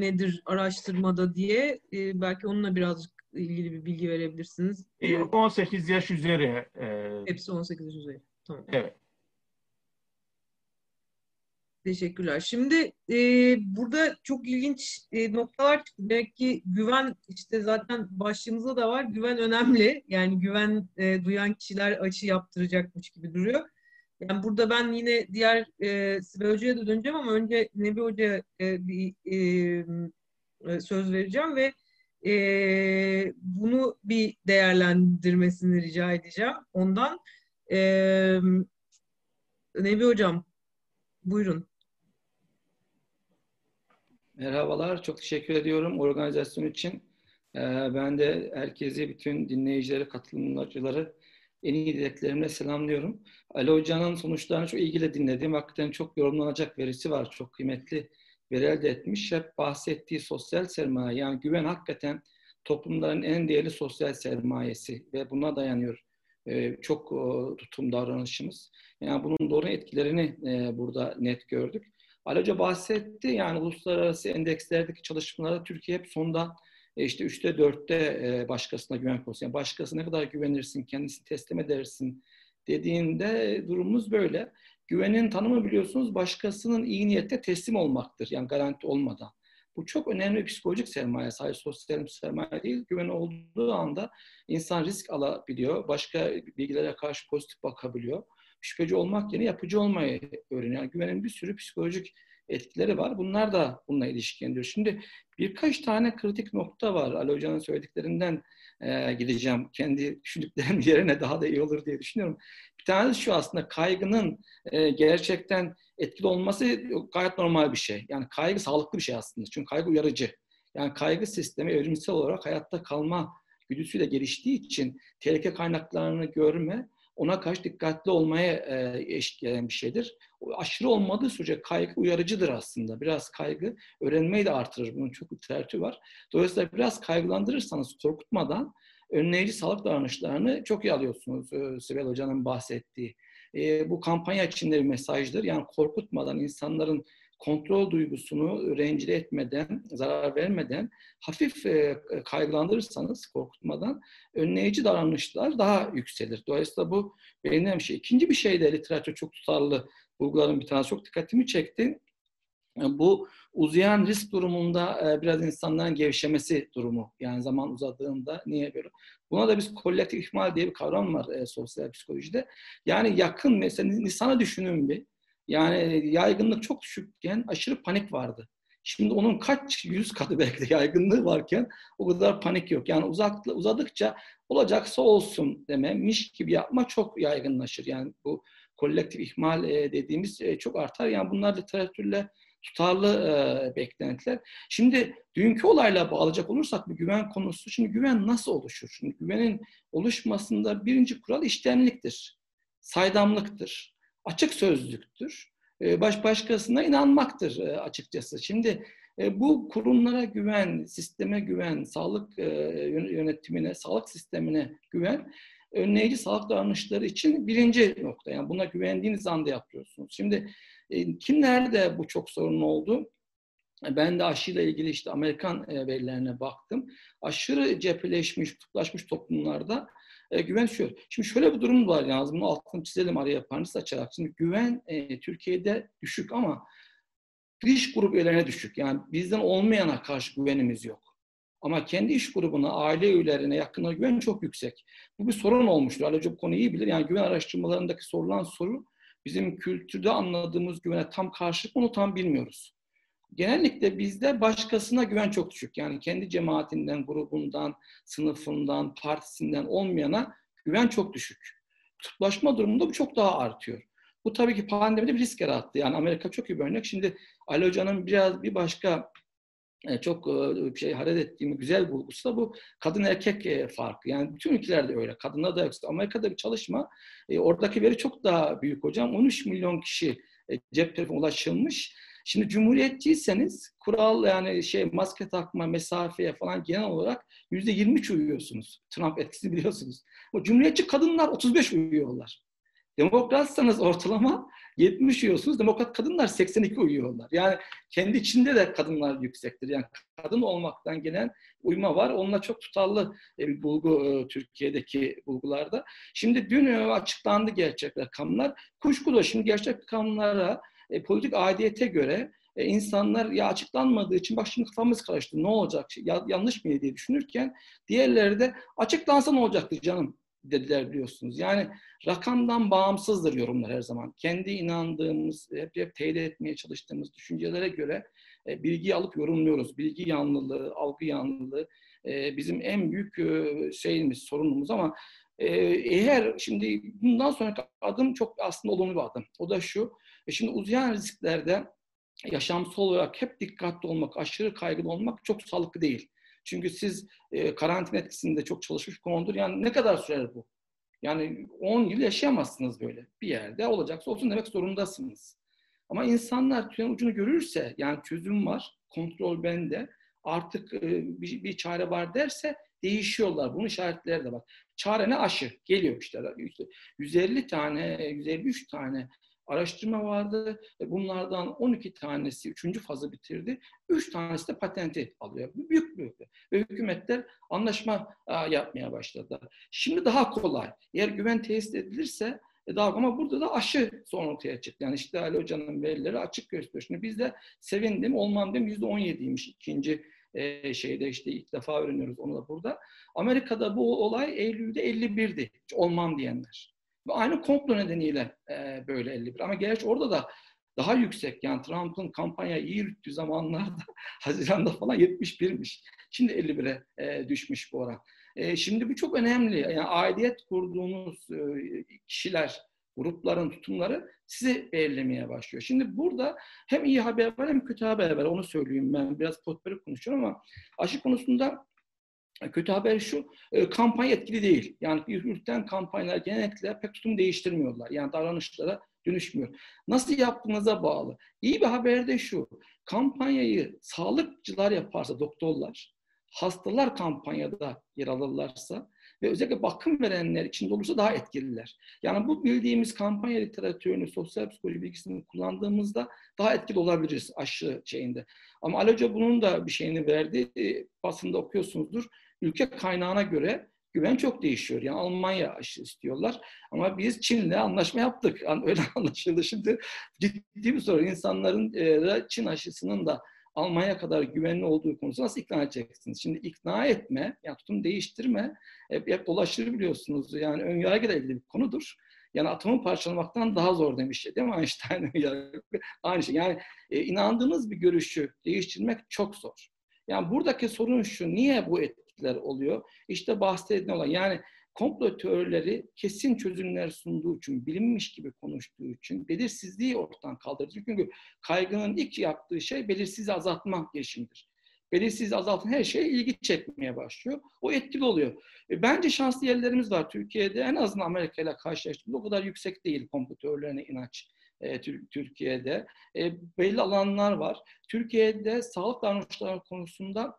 nedir araştırmada diye. E, belki onunla birazcık ilgili bir bilgi verebilirsiniz. E, 18 yaş üzeri. E, Hepsi 18 yaş üzeri. Tamam. Evet. Teşekkürler. Şimdi e, burada çok ilginç e, noktalar çıktı. Demek ki güven işte zaten başlığımızda da var. Güven önemli. Yani güven e, duyan kişiler açı yaptıracakmış gibi duruyor. Yani burada ben yine diğer e, Sibel Hoca'ya da döneceğim ama önce Nebi Hoca'ya e, bir e, e, söz vereceğim ve e, bunu bir değerlendirmesini rica edeceğim ondan. E, Nebi Hocam, buyurun. Merhabalar, çok teşekkür ediyorum organizasyon için. Ee, ben de herkesi, bütün dinleyicileri, katılımcıları en iyi dileklerimle selamlıyorum. Ali Hoca'nın sonuçlarını çok ilgili dinledim. Hakikaten çok yorumlanacak verisi var. Çok kıymetli veri elde etmiş. Hep bahsettiği sosyal sermaye, yani güven hakikaten toplumların en değerli sosyal sermayesi ve buna dayanıyor ee, çok tutum davranışımız. Yani bunun doğru etkilerini e, burada net gördük. Ali Hoca bahsetti yani uluslararası endekslerdeki çalışmalarda Türkiye hep sonda e, işte üçte dörtte e, başkasına güven konusu. Yani başkasına ne kadar güvenirsin, kendisini teslim edersin dediğinde durumumuz böyle. Güvenin tanımı biliyorsunuz başkasının iyi niyette teslim olmaktır. Yani garanti olmadan. Bu çok önemli bir psikolojik sermaye. Sadece sosyal sermaye değil. Güven olduğu anda insan risk alabiliyor. Başka bilgilere karşı pozitif bakabiliyor. Şüpheci olmak yerine yapıcı olmayı öğreniyor. Yani güvenin bir sürü psikolojik etkileri var. Bunlar da bununla ilişkilendiriyor. Şimdi birkaç tane kritik nokta var. Ali Hoca'nın söylediklerinden e, gideceğim. Kendi düşündüklerim yerine daha da iyi olur diye düşünüyorum. Bir tanesi şu aslında kaygının e, gerçekten etkili olması gayet normal bir şey. Yani kaygı sağlıklı bir şey aslında. Çünkü kaygı uyarıcı. Yani kaygı sistemi evrimsel olarak hayatta kalma güdüsüyle geliştiği için tehlike kaynaklarını görme ona karşı dikkatli olmaya e, eden bir şeydir. O aşırı olmadığı sürece kaygı uyarıcıdır aslında. Biraz kaygı öğrenmeyi de artırır. Bunun çok literatürü var. Dolayısıyla biraz kaygılandırırsanız korkutmadan önleyici sağlık davranışlarını çok iyi alıyorsunuz e, Sibel Hoca'nın bahsettiği. E, bu kampanya içinde bir mesajdır. Yani korkutmadan insanların kontrol duygusunu rencide etmeden, zarar vermeden, hafif e, kaygılandırırsanız korkutmadan önleyici davranışlar daha yükselir. Dolayısıyla bu benim bir şey. İkinci bir şey de literatür çok tutarlı bulguların bir tanesi çok dikkatimi çekti. Bu uzayan risk durumunda e, biraz insanların gevşemesi durumu. Yani zaman uzadığında niye böyle? Buna da biz kolektif ihmal diye bir kavram var e, sosyal psikolojide. Yani yakın mesela Nisan'ı düşünün bir. Yani yaygınlık çok düşükken aşırı panik vardı. Şimdi onun kaç yüz katı belki de yaygınlığı varken o kadar panik yok. Yani uzak, uzadıkça olacaksa olsun dememiş gibi yapma çok yaygınlaşır. Yani bu kolektif ihmal e, dediğimiz e, çok artar. Yani bunlar literatürle tutarlı e, beklentiler. Şimdi dünkü olayla bağlayacak olursak bir güven konusu. Şimdi güven nasıl oluşur? Şimdi güvenin oluşmasında birinci kural iştenliktir, saydamlıktır açık sözlüktür. E, baş başkasına inanmaktır e, açıkçası. Şimdi e, bu kurumlara güven, sisteme güven, sağlık yönetimine, sağlık sistemine güven önleyici sağlık davranışları için birinci nokta. Yani buna güvendiğiniz anda yapıyorsunuz. Şimdi kimlerde bu çok sorun oldu? Ben de aşıyla ilgili işte Amerikan verilerine baktım. Aşırı cepheleşmiş, kutuplaşmış toplumlarda e, güven şu. Şimdi şöyle bir durum var yalnız bunu altını çizelim araya parantez açarak. Şimdi güven e, Türkiye'de düşük ama dış grup üyelerine düşük. Yani bizden olmayana karşı güvenimiz yok. Ama kendi iş grubuna, aile üyelerine, yakınına güven çok yüksek. Bu bir sorun olmuştur. Ali Hoca bu konuyu iyi bilir. Yani güven araştırmalarındaki sorulan soru bizim kültürde anladığımız güvene tam karşılık onu tam bilmiyoruz. Genellikle bizde başkasına güven çok düşük. Yani kendi cemaatinden, grubundan, sınıfından, partisinden olmayana güven çok düşük. Kutuplaşma durumunda bu çok daha artıyor. Bu tabii ki pandemide bir risk yarattı. Yani Amerika çok iyi bir örnek. Şimdi Ali Hoca'nın biraz bir başka e, çok e, şey hareket ettiğim güzel bulgusu da bu kadın erkek e, farkı. Yani bütün ülkelerde öyle. Kadınlar da yoksa Amerika'da bir çalışma oradaki veri çok daha büyük hocam. 13 milyon kişi cep telefonu ulaşılmış. Şimdi cumhuriyetçiyseniz kural yani şey maske takma, mesafeye falan genel olarak yüzde 23 uyuyorsunuz. Trump etkisini biliyorsunuz. O cumhuriyetçi kadınlar 35 uyuyorlar. Demokratsanız ortalama 70 uyuyorsunuz. Demokrat kadınlar 82 uyuyorlar. Yani kendi içinde de kadınlar yüksektir. Yani kadın olmaktan gelen uyuma var. Onunla çok tutarlı e, bir bulgu e, Türkiye'deki bulgularda. Şimdi dün e, açıklandı gerçek rakamlar. Kuşkulu şimdi gerçek rakamlara politik aidiyete göre insanlar ya açıklanmadığı için bak şimdi kafamız karıştı ne olacak ya, yanlış mı diye düşünürken diğerleri de açıklansa ne olacaktı canım dediler biliyorsunuz. Yani rakamdan bağımsızdır yorumlar her zaman. Kendi inandığımız, hep, hep teyit etmeye çalıştığımız düşüncelere göre e, bilgiyi alıp yorumluyoruz. Bilgi yanlılığı, algı yanlılığı e, bizim en büyük e, şeyimiz, sorunumuz ama e, eğer şimdi bundan sonraki adım çok aslında olumlu bir adım. O da şu, e, şimdi uzayan risklerde yaşamsal olarak hep dikkatli olmak, aşırı kaygılı olmak çok sağlıklı değil. Çünkü siz e, karantina etkisinde çok çalışmış konudur. Yani ne kadar sürer bu? Yani 10 yıl yaşayamazsınız böyle. Bir yerde olacaksa olsun demek zorundasınız. Ama insanlar tüyen ucunu görürse, yani çözüm var, kontrol bende, artık e, bir, bir çare var derse değişiyorlar. Bunun işaretleri de var. Çare ne? Aşı. Geliyor işte 150 tane, 153 tane araştırma vardı. Bunlardan 12 tanesi 3. fazı bitirdi. 3 tanesi de patenti alıyor. Büyük büyük. Ve hükümetler anlaşma yapmaya başladı. Şimdi daha kolay. Eğer güven tesis edilirse e, daha ama burada da aşı son ortaya çıktı. Yani işte Ali Hoca'nın verileri açık gösteriyor. Şimdi biz de sevindim, olmam dem %17'ymiş ikinci e, şeyde işte ilk defa öğreniyoruz onu da burada. Amerika'da bu olay Eylül'de 51'di. Hiç olmam diyenler. Aynı komplo nedeniyle e, böyle 51. Ama gerçi orada da daha yüksek. Yani Trump'ın kampanya iyi yürüttüğü zamanlarda Haziran'da falan 71'miş. Şimdi 51'e e, düşmüş bu oran. E, şimdi bu çok önemli. Yani aidiyet kurduğunuz e, kişiler, grupların tutumları sizi belirlemeye başlıyor. Şimdi burada hem iyi haber var hem kötü haber var. Onu söyleyeyim ben. Biraz potperi konuşuyorum ama aşı konusunda Kötü haber şu, e, kampanya etkili değil. Yani yürüten kampanyalar genellikle pek tutum değiştirmiyorlar. Yani davranışlara dönüşmüyor. Nasıl yaptığınıza bağlı. İyi bir haber de şu, kampanyayı sağlıkçılar yaparsa, doktorlar, hastalar kampanyada yer alırlarsa ve özellikle bakım verenler içinde olursa daha etkililer. Yani bu bildiğimiz kampanya literatürünü, sosyal psikoloji bilgisini kullandığımızda daha etkili olabiliriz aşı şeyinde. Ama Aloca bunun da bir şeyini verdi. E, basında okuyorsunuzdur ülke kaynağına göre güven çok değişiyor. Yani Almanya aşı istiyorlar ama biz Çin'le anlaşma yaptık. Öyle anlaşıldı. Şimdi ciddi bir soru. İnsanların e, Çin aşısının da Almanya kadar güvenli olduğu konusunda nasıl ikna edeceksiniz? Şimdi ikna etme, yani tutum değiştirme hep, hep dolaşır biliyorsunuz. Yani ön yargı da bir konudur. Yani atomu parçalamaktan daha zor demiş değil mi Einstein? Aynı şey. Yani e, inandığınız bir görüşü değiştirmek çok zor. Yani buradaki sorun şu, niye bu et, etkiler oluyor. İşte bahsedilen olan yani komplo teorileri kesin çözümler sunduğu için, bilinmiş gibi konuştuğu için belirsizliği ortadan kaldırır. Çünkü kaygının ilk yaptığı şey belirsiz azaltma girişimidir. Belirsiz azaltın her şeye ilgi çekmeye başlıyor. O etkili oluyor. E, bence şanslı yerlerimiz var Türkiye'de. En azından Amerika ile karşılaştığımızda o kadar yüksek değil komplo teorilerine inanç. E, Türkiye'de. E, belli alanlar var. Türkiye'de sağlık davranışları konusunda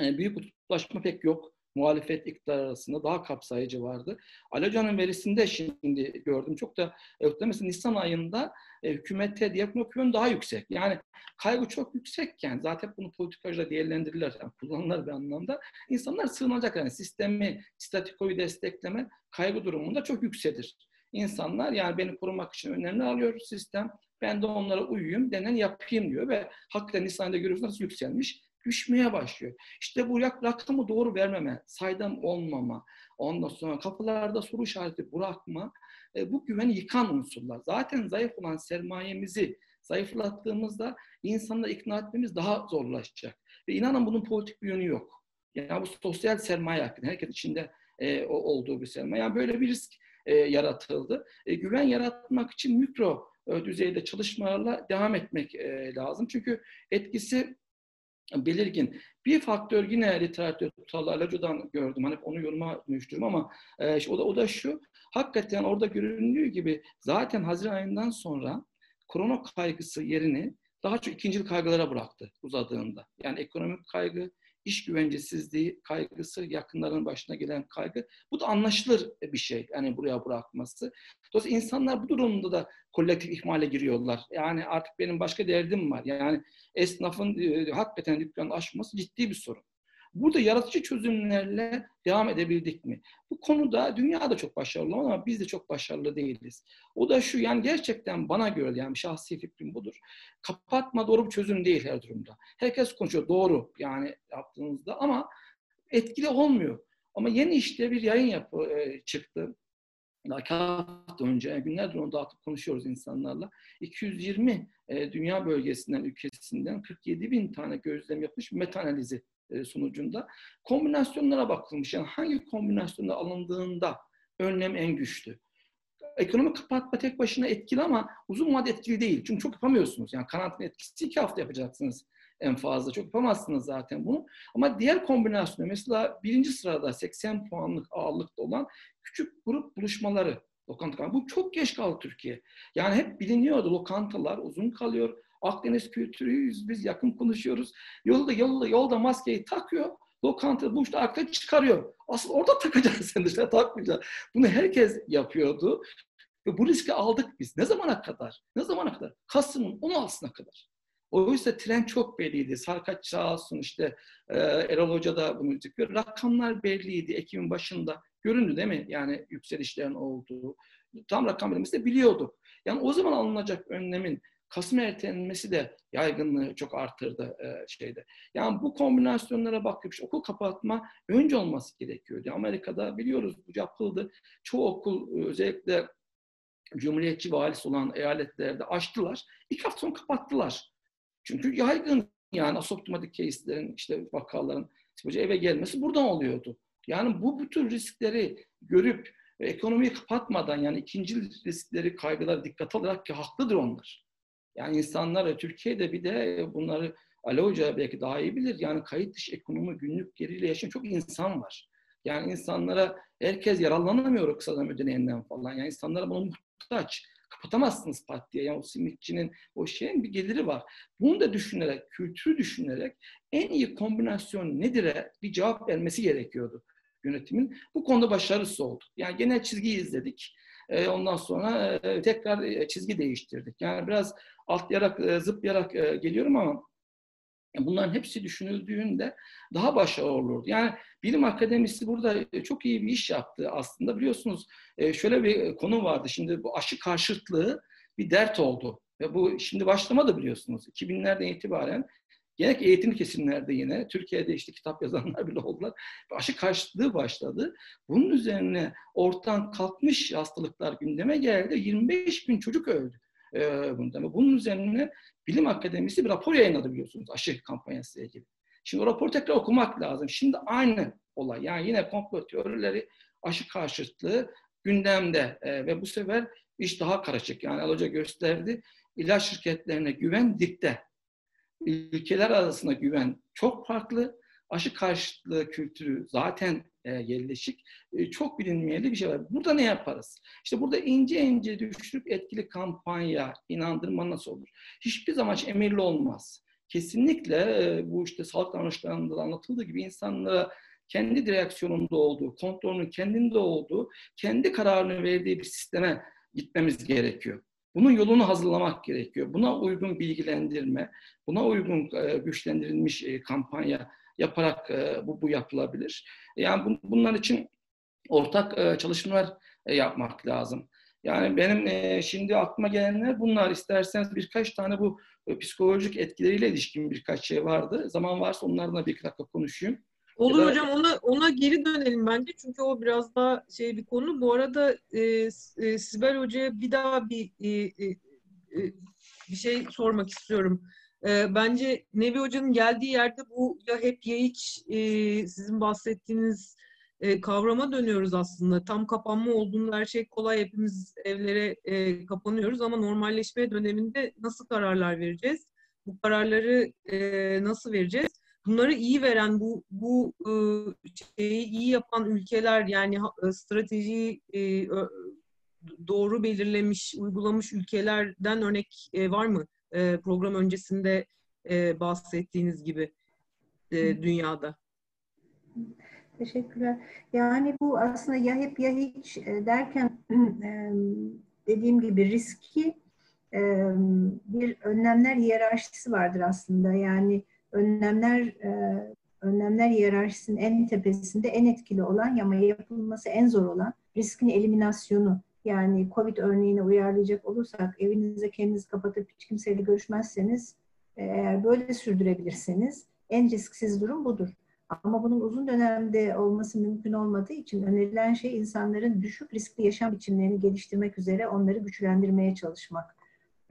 e, büyük kutuplaşma pek yok. Muhalefet iktidar arasında daha kapsayıcı vardı. Ali verisinde şimdi gördüm çok da e, mesela Nisan ayında e, hükümete diyagnoz daha yüksek. Yani kaygı çok yüksekken zaten bunu politikacıda değerlendirirler, yani kullanırlar bir anlamda. İnsanlar sığınacak yani sistemi, statikoyu destekleme kaygı durumunda çok yükselir. İnsanlar yani beni korumak için önlemler alıyor sistem. Ben de onlara uyuyayım, denen yapayım diyor ve hakikaten Nisan'da görüyorsunuz yükselmiş düşmeye başlıyor. İşte bu rakamı doğru vermeme, saydam olmama, ondan sonra kapılarda soru işareti bırakma, e, bu güveni yıkan unsurlar. Zaten zayıf olan sermayemizi zayıflattığımızda insanları ikna etmemiz daha zorlaşacak. Ve inanın bunun politik bir yönü yok. Yani bu sosyal sermaye hakkında, herkes içinde e, olduğu bir sermaye. Yani böyle bir risk e, yaratıldı. E, güven yaratmak için mikro e, düzeyde çalışmalarla devam etmek e, lazım. Çünkü etkisi belirgin. Bir faktör yine literatür Talalaco'dan gördüm. Hani onu yoruma dönüştürüm ama e, o, da, o da şu. Hakikaten orada göründüğü gibi zaten Haziran ayından sonra korona kaygısı yerini daha çok ikincil kaygılara bıraktı uzadığında. Yani ekonomik kaygı, iş güvencesizliği kaygısı, yakınların başına gelen kaygı. Bu da anlaşılır bir şey yani buraya bırakması. Dolayısıyla insanlar bu durumda da kolektif ihmale giriyorlar. Yani artık benim başka derdim var. Yani esnafın e, hakikaten dükkan açması ciddi bir sorun. Burada yaratıcı çözümlerle devam edebildik mi? Bu konuda dünya da çok başarılı ama biz de çok başarılı değiliz. O da şu yani gerçekten bana göre yani şahsi fikrim budur. Kapatma doğru bir çözüm değil her durumda. Herkes konuşuyor doğru yani yaptığınızda ama etkili olmuyor. Ama yeni işte bir yayın yapı e, çıktı. Daha hafta önce, günlerdir onu dağıtıp konuşuyoruz insanlarla. 220 e, dünya bölgesinden, ülkesinden 47 bin tane gözlem yapmış meta analizi e, sonucunda kombinasyonlara bakılmış. Yani hangi kombinasyonda alındığında önlem en güçlü. Ekonomik kapatma tek başına etkili ama uzun vade etkili değil. Çünkü çok yapamıyorsunuz. Yani karantina etkisi iki hafta yapacaksınız en fazla. Çok yapamazsınız zaten bunu. Ama diğer kombinasyonu mesela birinci sırada 80 puanlık ağırlıkta olan küçük grup buluşmaları lokanta Bu çok geç kaldı Türkiye. Yani hep biliniyordu lokantalar uzun kalıyor. Akdeniz kültürüyüz biz yakın konuşuyoruz. Yolda yolda yolda maskeyi takıyor. Lokanta bu işte arka çıkarıyor. Asıl orada takacaksın sen dışarı takmayacaksın. Bunu herkes yapıyordu. Ve bu riski aldık biz. Ne zamana kadar? Ne zamana kadar? Kasım'ın 16'sına kadar. O yüzden tren çok belliydi. Sarkaç sağ olsun işte e, Erol Hoca da bunu diyor. Rakamlar belliydi Ekim'in başında. Göründü değil mi? Yani yükselişlerin olduğu. Tam rakam de biliyorduk. Yani o zaman alınacak önlemin Kasım ertelenmesi de yaygınlığı çok artırdı e, şeyde. Yani bu kombinasyonlara işte okul kapatma önce olması gerekiyordu. Amerika'da biliyoruz bu yapıldı. Çoğu okul e, özellikle Cumhuriyetçi valisi olan eyaletlerde açtılar. İlk hafta sonra kapattılar. Çünkü yaygın yani asoptomatik case'lerin işte vakaların eve gelmesi buradan oluyordu. Yani bu bütün riskleri görüp ekonomiyi kapatmadan yani ikinci riskleri, kaygıları dikkat alarak ki haklıdır onlar. Yani insanlar Türkiye'de bir de bunları Ali Hoca belki daha iyi bilir. Yani kayıt dışı ekonomi günlük geriyle yaşayan çok insan var. Yani insanlara herkes yararlanamıyor kısa dönem ödeneğinden falan. Yani insanlara bunu muhtaç. Kapatamazsınız pat diye. Yani o simitçinin o şeyin bir geliri var. Bunu da düşünerek, kültürü düşünerek en iyi kombinasyon nedir'e bir cevap vermesi gerekiyordu yönetimin. Bu konuda başarısı oldu. Yani genel çizgiyi izledik. E, ondan sonra e, tekrar e, çizgi değiştirdik. Yani biraz atlayarak, zıplayarak geliyorum ama bunların hepsi düşünüldüğünde daha başarılı olurdu. Yani bilim akademisi burada çok iyi bir iş yaptı aslında. Biliyorsunuz şöyle bir konu vardı. Şimdi bu aşı karşıtlığı bir dert oldu. Ve bu şimdi başlamadı biliyorsunuz. 2000'lerden itibaren Gerek eğitim kesimlerde yine, Türkiye'de işte kitap yazanlar bile oldular. Aşı karşıtlığı başladı. Bunun üzerine ortadan kalkmış hastalıklar gündeme geldi. 25 bin çocuk öldü. Ee, bunun üzerine Bilim Akademisi bir rapor yayınladı biliyorsunuz aşı kampanyası ile ilgili. Şimdi o raporu tekrar okumak lazım. Şimdi aynı olay. Yani yine komplo teorileri, aşı karşıtlığı gündemde ee, ve bu sefer iş daha karışık. Yani Aloca gösterdi. İlaç şirketlerine güven dikte ülkeler arasında güven çok farklı. Aşı karşıtlığı kültürü zaten e, yerleşik. E, çok bilinmeyeli bir şey var. Burada ne yaparız? İşte burada ince ince düşürüp etkili kampanya, inandırma nasıl olur? Hiçbir zaman emirli olmaz. Kesinlikle e, bu işte sağlık davranışlarında anlatıldığı gibi insanlara kendi direksiyonunda olduğu, kontrolünün kendinde olduğu, kendi kararını verdiği bir sisteme gitmemiz gerekiyor. Bunun yolunu hazırlamak gerekiyor. Buna uygun bilgilendirme, buna uygun e, güçlendirilmiş e, kampanya yaparak e, bu, bu yapılabilir. Yani bunlar için ortak çalışmalar yapmak lazım. Yani benim şimdi aklıma gelenler bunlar. İsterseniz birkaç tane bu psikolojik etkileriyle ilişkin birkaç şey vardı. Zaman varsa onlarla bir dakika konuşayım. Olur da... hocam ona ona geri dönelim bence çünkü o biraz daha şey bir konu. Bu arada e, e, Sibel Hoca'ya bir daha bir e, e, bir şey sormak istiyorum. E, bence Nevi Hoca'nın geldiği yerde bu ya hep ya hiç e, sizin bahsettiğiniz e, kavrama dönüyoruz aslında. Tam kapanma olduğunda her şey kolay. Hepimiz evlere e, kapanıyoruz ama normalleşme döneminde nasıl kararlar vereceğiz? Bu kararları e, nasıl vereceğiz? Bunları iyi veren, bu bu e, şeyi iyi yapan ülkeler yani stratejiyi doğru belirlemiş, uygulamış ülkelerden örnek e, var mı? E, program öncesinde e, bahsettiğiniz gibi dünyada. Teşekkürler. Yani bu aslında ya hep ya hiç derken dediğim gibi riski bir önlemler hiyerarşisi vardır aslında. Yani önlemler önlemler hiyerarşisinin en tepesinde en etkili olan ama yapılması en zor olan riskin eliminasyonu. Yani COVID örneğine uyarlayacak olursak evinize kendinizi kapatıp hiç kimseyle görüşmezseniz eğer böyle sürdürebilirseniz en risksiz durum budur. Ama bunun uzun dönemde olması mümkün olmadığı için önerilen şey insanların düşük riskli yaşam biçimlerini geliştirmek üzere onları güçlendirmeye çalışmak.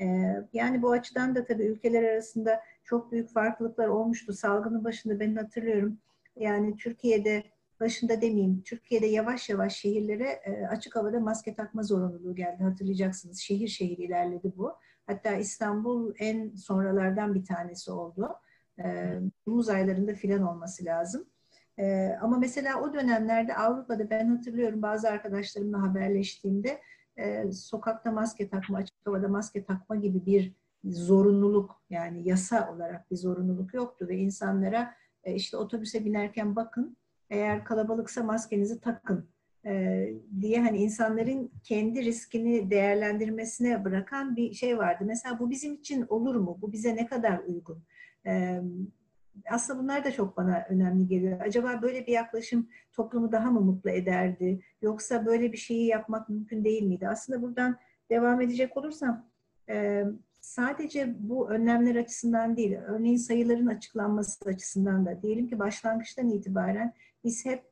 Ee, yani bu açıdan da tabii ülkeler arasında çok büyük farklılıklar olmuştu. Salgının başında ben hatırlıyorum. Yani Türkiye'de başında demeyeyim, Türkiye'de yavaş yavaş şehirlere e, açık havada maske takma zorunluluğu geldi. Hatırlayacaksınız. Şehir şehir ilerledi bu. Hatta İstanbul en sonralardan bir tanesi oldu. E, Temmuz aylarında filan olması lazım. E, ama mesela o dönemlerde Avrupa'da ben hatırlıyorum bazı arkadaşlarımla haberleştiğimde sokakta maske takma, açık havada maske takma gibi bir zorunluluk yani yasa olarak bir zorunluluk yoktu ve insanlara e, işte otobüse binerken bakın eğer kalabalıksa maskenizi takın e, diye hani insanların kendi riskini değerlendirmesine bırakan bir şey vardı. Mesela bu bizim için olur mu? Bu bize ne kadar uygun? E, aslında bunlar da çok bana önemli geliyor. Acaba böyle bir yaklaşım toplumu daha mı mutlu ederdi? Yoksa böyle bir şeyi yapmak mümkün değil miydi? Aslında buradan devam edecek olursam sadece bu önlemler açısından değil, örneğin sayıların açıklanması açısından da diyelim ki başlangıçtan itibaren biz hep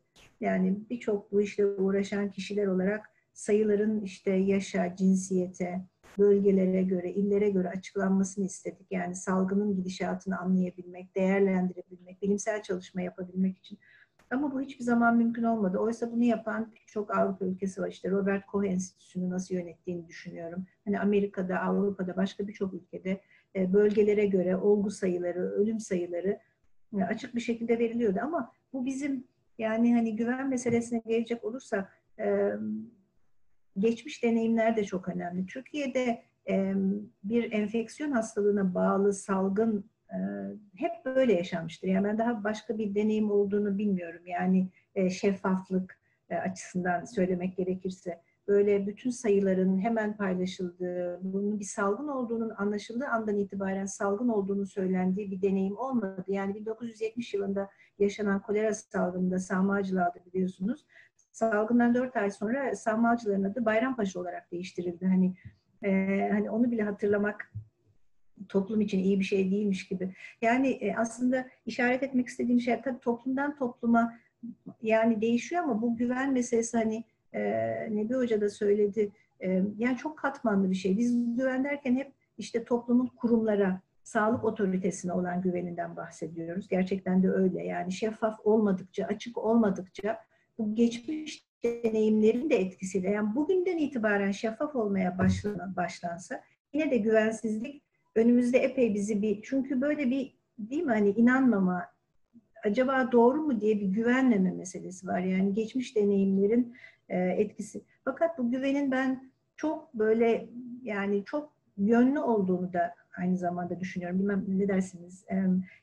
yani birçok bu işle uğraşan kişiler olarak sayıların işte yaşa, cinsiyete, bölgelere göre, illere göre açıklanmasını istedik. Yani salgının gidişatını anlayabilmek, değerlendirebilmek, bilimsel çalışma yapabilmek için. Ama bu hiçbir zaman mümkün olmadı. Oysa bunu yapan çok Avrupa ülkesi var. İşte Robert Koch Enstitüsü'nü nasıl yönettiğini düşünüyorum. Hani Amerika'da, Avrupa'da, başka birçok ülkede e, bölgelere göre olgu sayıları, ölüm sayıları e, açık bir şekilde veriliyordu. Ama bu bizim yani hani güven meselesine gelecek olursak e, geçmiş deneyimler de çok önemli. Türkiye'de bir enfeksiyon hastalığına bağlı salgın hep böyle yaşanmıştır. Yani ben daha başka bir deneyim olduğunu bilmiyorum. Yani şeffaflık açısından söylemek gerekirse böyle bütün sayıların hemen paylaşıldığı, bunun bir salgın olduğunun anlaşıldığı andan itibaren salgın olduğunu söylendiği bir deneyim olmadı. Yani 1970 yılında yaşanan kolera salgınında Sağmacılar'da biliyorsunuz. Salgından 4 ay sonra Sağmacıların adı Bayrampaşa olarak değiştirildi. Hani e, hani onu bile hatırlamak toplum için iyi bir şey değilmiş gibi. Yani e, aslında işaret etmek istediğim şey tabii toplumdan topluma yani değişiyor ama bu güven meselesi hani e, Nebi Hoca da söyledi. E, yani çok katmanlı bir şey. Biz güven derken hep işte toplumun kurumlara, sağlık otoritesine olan güveninden bahsediyoruz. Gerçekten de öyle. Yani şeffaf olmadıkça, açık olmadıkça bu geçmiş deneyimlerin de etkisiyle yani bugünden itibaren şeffaf olmaya başlansa yine de güvensizlik önümüzde epey bizi bir çünkü böyle bir değil mi hani inanmama acaba doğru mu diye bir güvenmeme meselesi var. Yani geçmiş deneyimlerin e, etkisi. Fakat bu güvenin ben çok böyle yani çok yönlü olduğunu da aynı zamanda düşünüyorum. Bilmem ne dersiniz?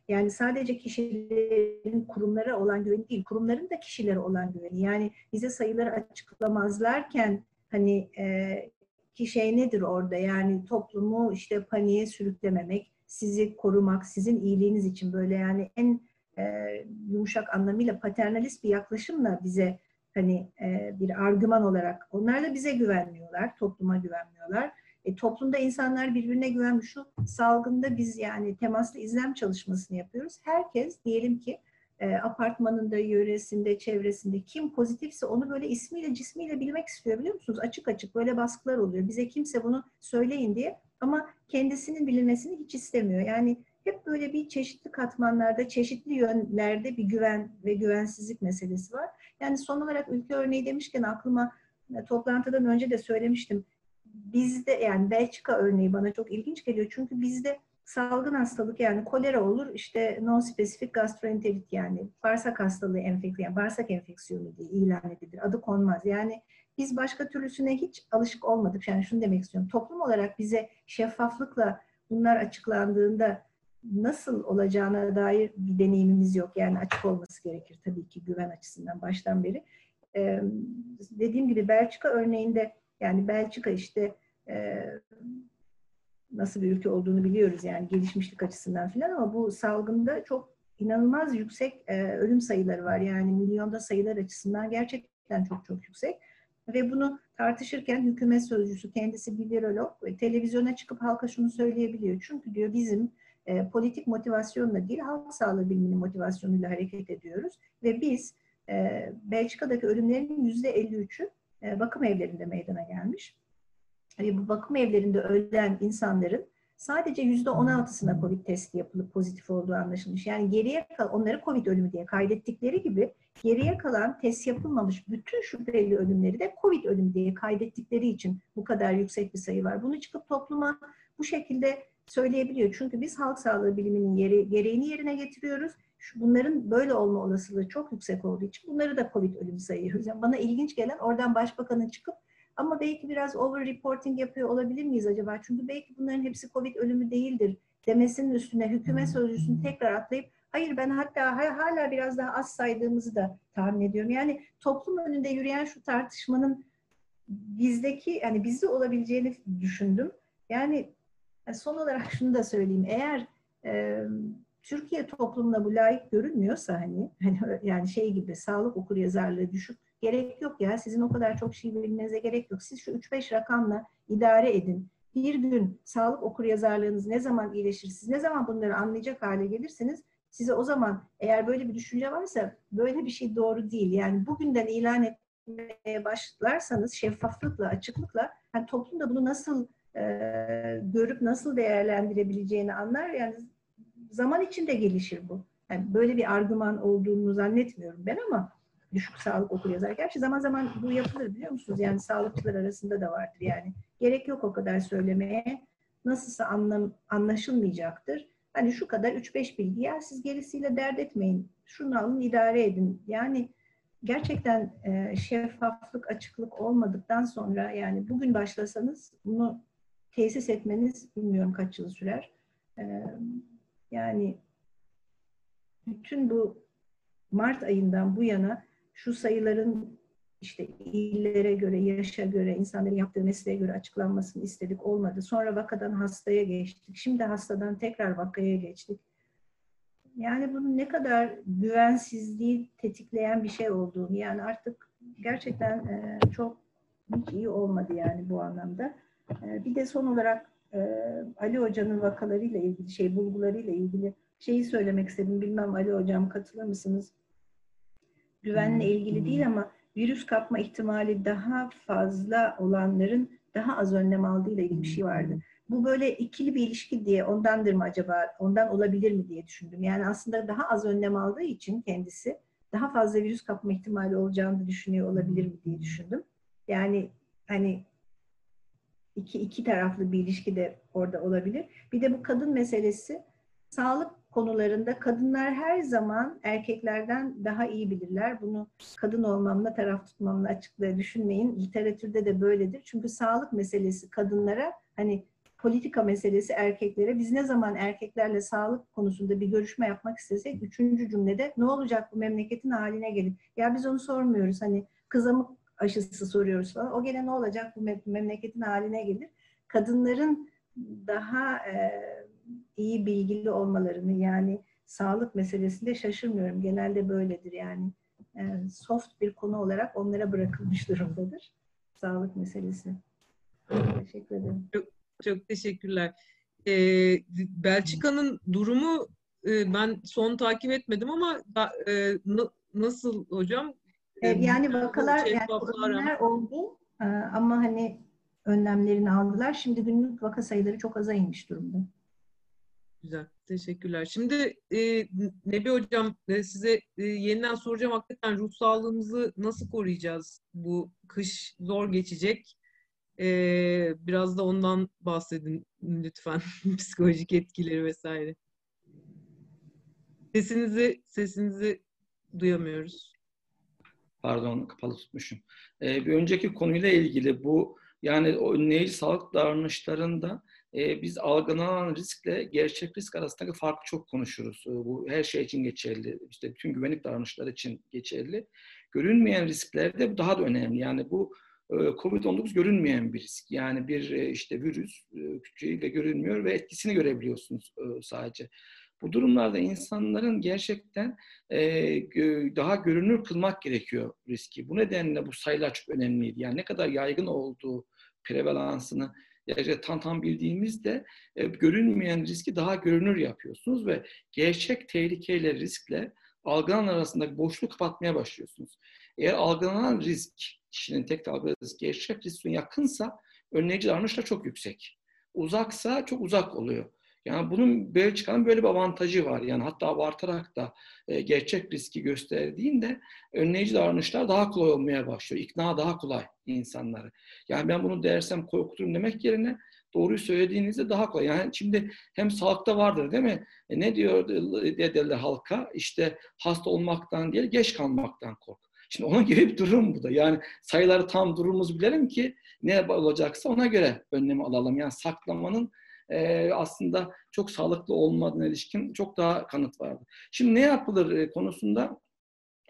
Yani sadece kişilerin kurumlara olan güveni değil, kurumların da kişilere olan güveni. Yani bize sayıları açıklamazlarken hani e, ki şey nedir orada? Yani toplumu işte paniğe sürüklememek, sizi korumak, sizin iyiliğiniz için böyle yani en e, yumuşak anlamıyla paternalist bir yaklaşımla bize hani e, bir argüman olarak onlar da bize güvenmiyorlar, topluma güvenmiyorlar. E, toplumda insanlar birbirine güvenmiş. Şu salgında biz yani temaslı izlem çalışmasını yapıyoruz. Herkes diyelim ki e, apartmanında, yöresinde, çevresinde kim pozitifse onu böyle ismiyle, cismiyle bilmek istiyor biliyor musunuz? Açık açık böyle baskılar oluyor. Bize kimse bunu söyleyin diye. Ama kendisinin bilinmesini hiç istemiyor. Yani hep böyle bir çeşitli katmanlarda, çeşitli yönlerde bir güven ve güvensizlik meselesi var. Yani son olarak ülke örneği demişken aklıma e, toplantıdan önce de söylemiştim. Bizde yani Belçika örneği bana çok ilginç geliyor. Çünkü bizde salgın hastalık yani kolera olur işte non-spesifik gastroenterit yani bağırsak hastalığı enfeksiyonu, yani bağırsak enfeksiyonu diye ilan edilir. Adı konmaz. Yani biz başka türlüsüne hiç alışık olmadık. Yani şunu demek istiyorum. Toplum olarak bize şeffaflıkla bunlar açıklandığında nasıl olacağına dair bir deneyimimiz yok. Yani açık olması gerekir tabii ki güven açısından baştan beri. Ee, dediğim gibi Belçika örneğinde yani Belçika işte e, nasıl bir ülke olduğunu biliyoruz yani gelişmişlik açısından filan ama bu salgında çok inanılmaz yüksek e, ölüm sayıları var. Yani milyonda sayılar açısından gerçekten çok çok yüksek. Ve bunu tartışırken hükümet sözcüsü kendisi bir virolog televizyona çıkıp halka şunu söyleyebiliyor. Çünkü diyor bizim e, politik motivasyonla değil halk sağlığı biliminin motivasyonuyla hareket ediyoruz. Ve biz e, Belçika'daki ölümlerin yüzde 53'ü e, bakım evlerinde meydana gelmiş. Hani bu bakım evlerinde ölen insanların sadece yüzde 16'sına COVID testi yapılıp pozitif olduğu anlaşılmış. Yani geriye kal onları COVID ölümü diye kaydettikleri gibi geriye kalan test yapılmamış bütün şüpheli ölümleri de COVID ölümü diye kaydettikleri için bu kadar yüksek bir sayı var. Bunu çıkıp topluma bu şekilde söyleyebiliyor. Çünkü biz halk sağlığı biliminin yeri, gereğini yerine getiriyoruz. Şu, bunların böyle olma olasılığı çok yüksek olduğu için bunları da COVID ölümü sayıyoruz. Yani bana ilginç gelen oradan başbakanın çıkıp ama belki biraz over reporting yapıyor olabilir miyiz acaba? Çünkü belki bunların hepsi COVID ölümü değildir demesinin üstüne hükümet sözcüsünü tekrar atlayıp hayır ben hatta hala biraz daha az saydığımızı da tahmin ediyorum. Yani toplum önünde yürüyen şu tartışmanın bizdeki yani bizde olabileceğini düşündüm. Yani son olarak şunu da söyleyeyim. Eğer e, Türkiye toplumuna bu layık görünmüyorsa hani, hani yani şey gibi sağlık okur yazarlığı düşük gerek yok ya. Sizin o kadar çok şey bilmenize gerek yok. Siz şu 3-5 rakamla idare edin. Bir gün sağlık okur yazarlığınız ne zaman iyileşir, siz ne zaman bunları anlayacak hale gelirsiniz, size o zaman eğer böyle bir düşünce varsa böyle bir şey doğru değil. Yani bugünden ilan etmeye başlarsanız şeffaflıkla, açıklıkla yani toplum da bunu nasıl e, görüp nasıl değerlendirebileceğini anlar. Yani zaman içinde gelişir bu. Yani böyle bir argüman olduğunu zannetmiyorum ben ama düşük sağlık okur yazar. Gerçi zaman zaman bu yapılır biliyor musunuz? Yani sağlıkçılar arasında da vardır yani. Gerek yok o kadar söylemeye. Nasılsa anlam, anlaşılmayacaktır. Hani şu kadar 3-5 bilgi ya siz gerisiyle dert etmeyin. Şunu alın idare edin. Yani gerçekten e, şeffaflık, açıklık olmadıktan sonra yani bugün başlasanız bunu tesis etmeniz bilmiyorum kaç yıl sürer. E, yani bütün bu Mart ayından bu yana şu sayıların işte illere göre, yaşa göre, insanların yaptığı mesleğe göre açıklanmasını istedik. Olmadı. Sonra vakadan hastaya geçtik. Şimdi hastadan tekrar vakaya geçtik. Yani bunun ne kadar güvensizliği tetikleyen bir şey olduğunu yani artık gerçekten e, çok hiç iyi olmadı yani bu anlamda. E, bir de son olarak e, Ali Hoca'nın vakalarıyla ilgili şey, bulgularıyla ilgili şeyi söylemek istedim. Bilmem Ali Hocam katılır mısınız? Güvenle hmm. ilgili değil ama virüs kapma ihtimali daha fazla olanların daha az önlem aldığıyla ilgili bir şey vardı. Bu böyle ikili bir ilişki diye ondandır mı acaba, ondan olabilir mi diye düşündüm. Yani aslında daha az önlem aldığı için kendisi daha fazla virüs kapma ihtimali olacağını düşünüyor olabilir mi diye düşündüm. Yani hani iki, iki taraflı bir ilişki de orada olabilir. Bir de bu kadın meselesi sağlık konularında kadınlar her zaman erkeklerden daha iyi bilirler. Bunu kadın olmamla, taraf tutmamla açıklığa düşünmeyin. Literatürde de böyledir. Çünkü sağlık meselesi kadınlara, hani politika meselesi erkeklere. Biz ne zaman erkeklerle sağlık konusunda bir görüşme yapmak istesek, üçüncü cümlede ne olacak bu memleketin haline gelip, ya biz onu sormuyoruz. Hani kızamık aşısı soruyoruz falan. O gene ne olacak bu memleketin haline gelir. Kadınların daha e, iyi bilgili olmalarını yani sağlık meselesinde şaşırmıyorum. Genelde böyledir yani. yani e, soft bir konu olarak onlara bırakılmış durumdadır. Sağlık meselesi. Teşekkür ederim. Çok, çok teşekkürler. Ee, Belçika'nın durumu e, ben son takip etmedim ama da, e, nasıl hocam? Evet, yani vakalar yani oldu e, ama hani önlemlerini aldılar. Şimdi günlük vaka sayıları çok aza inmiş durumda. Güzel, teşekkürler. Şimdi e, Nebi Hocam e, size e, yeniden soracağım. Hakikaten ruh sağlığımızı nasıl koruyacağız? Bu kış zor geçecek. E, biraz da ondan bahsedin lütfen. Psikolojik etkileri vesaire. Sesinizi sesinizi duyamıyoruz. Pardon, kapalı tutmuşum. Ee, bir önceki konuyla ilgili bu yani önleyici sağlık davranışlarında e, biz algılanan riskle gerçek risk arasındaki farkı çok konuşuruz. E, bu her şey için geçerli. İşte bütün güvenlik davranışları için geçerli. Görünmeyen risklerde bu daha da önemli. Yani bu e, COVID-19 görünmeyen bir risk. Yani bir e, işte virüs e, küçüğüyle görünmüyor ve etkisini görebiliyorsunuz e, sadece. Bu durumlarda insanların gerçekten e, daha görünür kılmak gerekiyor riski. Bu nedenle bu sayılar çok önemliydi. Yani ne kadar yaygın olduğu prevalansını gerçekten tam tam bildiğimizde e, görünmeyen riski daha görünür yapıyorsunuz ve gerçek tehlikeyle riskle algılanan arasındaki boşluğu kapatmaya başlıyorsunuz. Eğer algılanan risk, kişinin tek algıladığı risk gerçek riskine yakınsa önleyici davranışlar çok yüksek. Uzaksa çok uzak oluyor. Yani bunun Belçika'nın böyle bir avantajı var. Yani hatta abartarak da e, gerçek riski gösterdiğinde önleyici davranışlar daha kolay olmaya başlıyor. İkna daha kolay insanları. Yani ben bunu dersem korkuturum demek yerine doğruyu söylediğinizde daha kolay. Yani şimdi hem sağlıkta vardır değil mi? E, ne diyor derler halka? İşte hasta olmaktan değil, geç kalmaktan kork. Şimdi onun gibi bir durum bu da. Yani sayıları tam durumumuzu bilelim ki ne olacaksa ona göre önlemi alalım. Yani saklamanın e, aslında çok sağlıklı olmadığına ilişkin çok daha kanıt vardı. Şimdi ne yapılır konusunda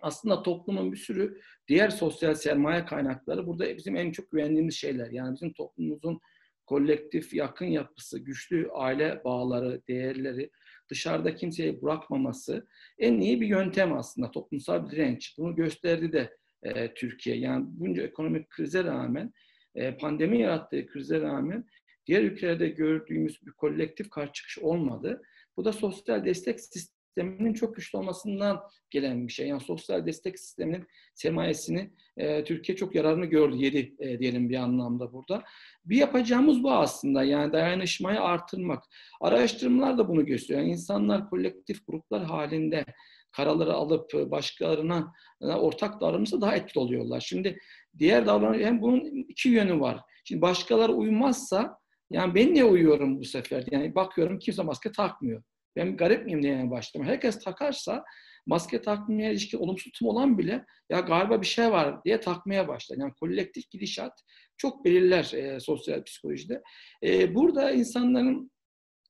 aslında toplumun bir sürü diğer sosyal sermaye kaynakları burada bizim en çok güvendiğimiz şeyler. Yani bizim toplumumuzun kolektif yakın yapısı, güçlü aile bağları, değerleri, dışarıda kimseyi bırakmaması en iyi bir yöntem aslında toplumsal bir direnç. Bunu gösterdi de e, Türkiye. Yani bunca ekonomik krize rağmen, e, pandemi yarattığı krize rağmen diğer ülkelerde gördüğümüz bir kolektif karşı çıkış olmadı. Bu da sosyal destek sisteminin çok güçlü olmasından gelen bir şey. Yani sosyal destek sisteminin sermayesini e, Türkiye çok yararını gördü, yedi e, diyelim bir anlamda burada. Bir yapacağımız bu aslında yani dayanışmayı artırmak. Araştırmalar da bunu gösteriyor. Yani insanlar kolektif gruplar halinde karaları alıp başkalarına ortak davranırsa daha etkili oluyorlar. Şimdi diğer davranış hem bunun iki yönü var. Şimdi başkaları uymazsa yani ben niye uyuyorum bu sefer? Yani bakıyorum kimse maske takmıyor. Ben garip miyim diye başladım. Herkes takarsa maske takmaya ilişkin olumsuz tutum olan bile ya galiba bir şey var diye takmaya başlar. Yani kolektif gidişat çok belirler e, sosyal psikolojide. E, burada insanların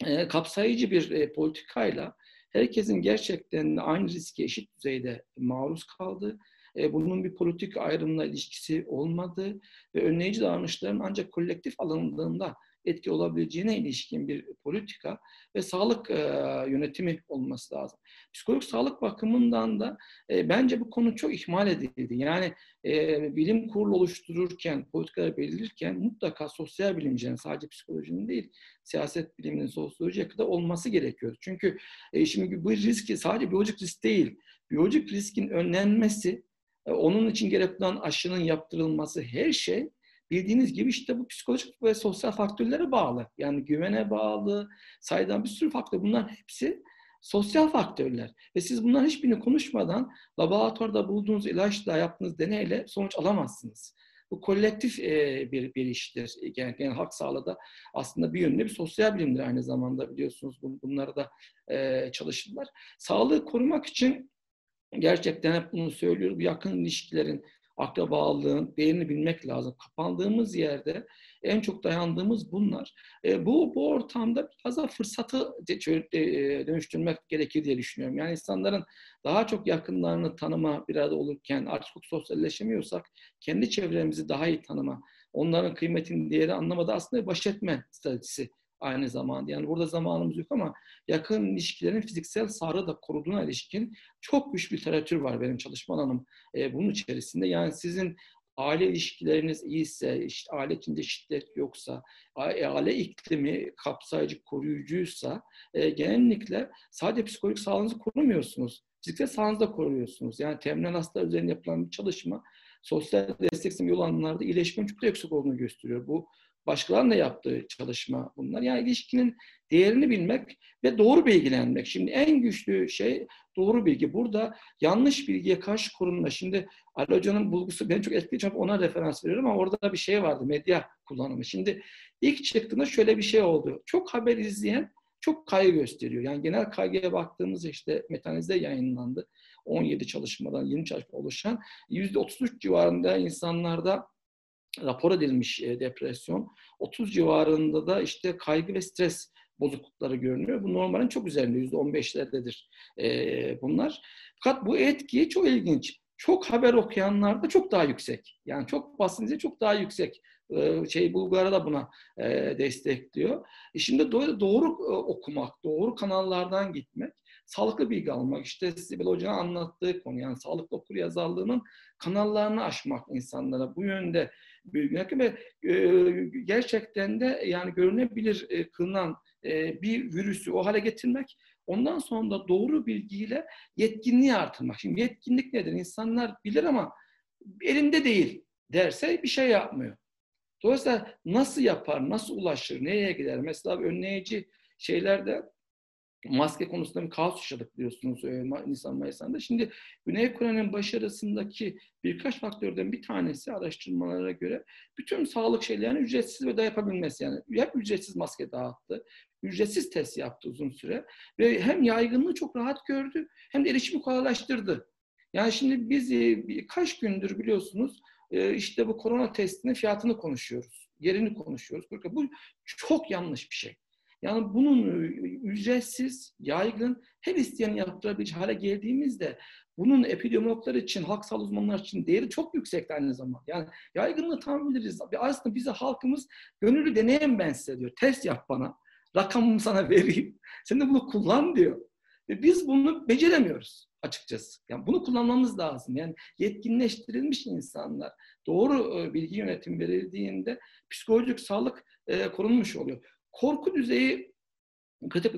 e, kapsayıcı bir e, politikayla herkesin gerçekten aynı riske eşit düzeyde maruz kaldığı, e, bunun bir politik ayrımla ilişkisi olmadığı ve önleyici davranışların ancak kolektif alındığında etki olabileceğine ilişkin bir politika ve sağlık e, yönetimi olması lazım. Psikolojik sağlık bakımından da e, bence bu konu çok ihmal edildi. Yani e, bilim kurulu oluştururken, politikaları belirlerken mutlaka sosyal bilimcilerin sadece psikolojinin değil, siyaset biliminin sosyolojiye kadar olması gerekiyor. Çünkü e, şimdi bu riski sadece biyolojik risk değil, biyolojik riskin önlenmesi, onun için gerekli olan aşının yaptırılması her şey bildiğiniz gibi işte bu psikolojik ve sosyal faktörlere bağlı. Yani güvene bağlı, sayıdan bir sürü faktör. Bunlar hepsi sosyal faktörler. Ve siz bunların hiçbirini konuşmadan laboratuvarda bulduğunuz ilaçla yaptığınız deneyle sonuç alamazsınız. Bu kolektif e, bir, bir iştir. Yani, yani halk sağlığı da aslında bir yönde bir sosyal bilimdir aynı zamanda biliyorsunuz. Bunları da e, çalışırlar. Sağlığı korumak için gerçekten hep bunu söylüyoruz. Yakın ilişkilerin akrabalığın değerini bilmek lazım. Kapandığımız yerde en çok dayandığımız bunlar. E, bu bu ortamda biraz da fırsatı e, dönüştürmek gerekir diye düşünüyorum. Yani insanların daha çok yakınlarını tanıma bir arada olurken artık çok sosyalleşemiyorsak kendi çevremizi daha iyi tanıma, onların kıymetini, değeri anlamada aslında baş etme stratejisi aynı zamanda. Yani burada zamanımız yok ama yakın ilişkilerin fiziksel sağlığı da koruduğuna ilişkin çok güçlü literatür var benim çalışma alanım e, bunun içerisinde. Yani sizin aile ilişkileriniz iyiyse, işte aile içinde şiddet yoksa, aile iklimi kapsayıcı, koruyucuysa e, genellikle sadece psikolojik sağlığınızı korumuyorsunuz. Fiziksel sağlığınızı da koruyorsunuz. Yani terminal hastalar üzerine yapılan bir çalışma sosyal destek sistemi yol alanlarda iyileşmenin çok da yüksek olduğunu gösteriyor. Bu başkalarının da yaptığı çalışma bunlar. Yani ilişkinin değerini bilmek ve doğru bilgilenmek. Şimdi en güçlü şey doğru bilgi. Burada yanlış bilgiye karşı korunma. Şimdi Ali Hoca'nın bulgusu beni çok etkiledi. Ona referans veriyorum ama orada da bir şey vardı. Medya kullanımı. Şimdi ilk çıktığında şöyle bir şey oldu. Çok haber izleyen çok kaygı gösteriyor. Yani genel kaygıya baktığımız işte metanizde yayınlandı. 17 çalışmadan 20 çalışma oluşan %33 civarında insanlarda rapor edilmiş e, depresyon. 30 civarında da işte kaygı ve stres bozuklukları görünüyor. Bu normalin çok üzerinde %15'lerdedir e, bunlar. Fakat bu etki çok ilginç. Çok haber okuyanlarda çok daha yüksek. Yani çok basınca çok daha yüksek e, şey Bulgar'a da buna e, destekliyor. Şimdi doğru, doğru okumak, doğru kanallardan gitmek, sağlıklı bilgi almak, işte Sibel Hoca'nın anlattığı konu yani sağlıklı okur yazarlığının kanallarını aşmak insanlara bu yönde bilgiler ve gerçekten de yani görünebilir kılınan bir virüsü o hale getirmek ondan sonra da doğru bilgiyle yetkinliği artırmak. Şimdi yetkinlik nedir? İnsanlar bilir ama elinde değil derse bir şey yapmıyor. Dolayısıyla nasıl yapar, nasıl ulaşır, nereye gider? Mesela önleyici şeylerde maske konusunda bir kaos yaşadık biliyorsunuz e, Nisan Mayıs'ında. Şimdi Güney Kore'nin başarısındaki birkaç faktörden bir tanesi araştırmalara göre bütün sağlık şeylerini ücretsiz ve de yapabilmesi. Yani hep ücretsiz maske dağıttı. Ücretsiz test yaptı uzun süre. Ve hem yaygınlığı çok rahat gördü hem de erişimi kolaylaştırdı. Yani şimdi biz e, birkaç gündür biliyorsunuz e, işte bu korona testinin fiyatını konuşuyoruz. Yerini konuşuyoruz. Bu çok yanlış bir şey. Yani bunun e, ücretsiz, yaygın, her isteyen yaptırabileceği hale geldiğimizde bunun epidemiologlar için, halk sağlığı uzmanları için değeri çok yüksek aynı zamanda. Yani yaygınlığı tam biliriz. Aslında bize halkımız gönüllü deneyim ben size diyor. Test yap bana. Rakamımı sana vereyim. Sen de bunu kullan diyor. Ve biz bunu beceremiyoruz açıkçası. Yani bunu kullanmamız lazım. Yani yetkinleştirilmiş insanlar doğru e, bilgi yönetimi verildiğinde psikolojik sağlık e, korunmuş oluyor. Korku düzeyi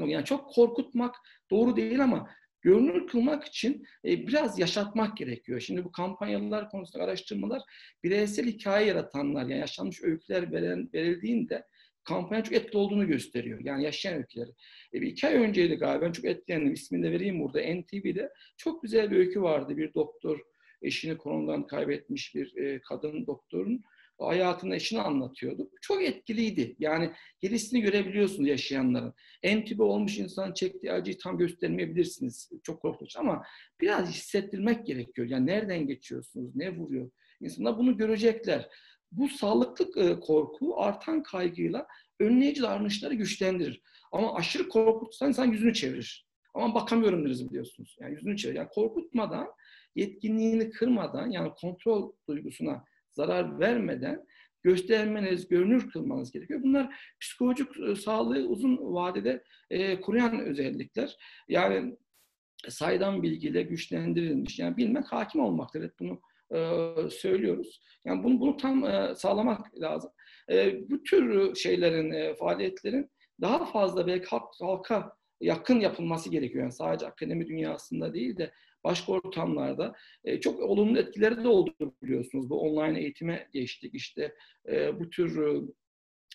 yani çok korkutmak doğru değil ama görünür kılmak için e, biraz yaşatmak gerekiyor. Şimdi bu kampanyalar konusunda araştırmalar bireysel hikaye yaratanlar yani yaşanmış öyküler veren, verildiğinde kampanya çok etkili olduğunu gösteriyor. Yani yaşayan öyküleri. E, bir iki ay önceydi galiba. Ben çok etkilendim. İsmini de vereyim burada. NTV'de çok güzel bir öykü vardı. Bir doktor eşini koronadan kaybetmiş bir e, kadın doktorun hayatını eşini anlatıyordu. Çok etkiliydi. Yani gerisini görebiliyorsunuz yaşayanların. Entübe olmuş insan çektiği acıyı tam göstermeyebilirsiniz. Çok korkunç ama biraz hissettirmek gerekiyor. Yani nereden geçiyorsunuz, ne vuruyor? İnsanlar bunu görecekler. Bu sağlıklı e, korku artan kaygıyla önleyici davranışları güçlendirir. Ama aşırı korkutsan insan yüzünü çevirir. Ama bakamıyorum deriz biliyorsunuz. Yani yüzünü çevirir. Yani korkutmadan, yetkinliğini kırmadan yani kontrol duygusuna zarar vermeden göstermeniz, görünür kılmanız gerekiyor. Bunlar psikolojik e, sağlığı uzun vadede e, koruyan özellikler. Yani saydam bilgiyle güçlendirilmiş. Yani bilmek hakim olmaktır. Hep bunu e, söylüyoruz. Yani bunu, bunu tam e, sağlamak lazım. E, bu tür şeylerin, e, faaliyetlerin daha fazla belki halk, halka yakın yapılması gerekiyor. Yani sadece akademi dünyasında değil de başka ortamlarda e, çok olumlu etkileri de oldu biliyorsunuz. Bu online eğitime geçtik. İşte e, bu tür e,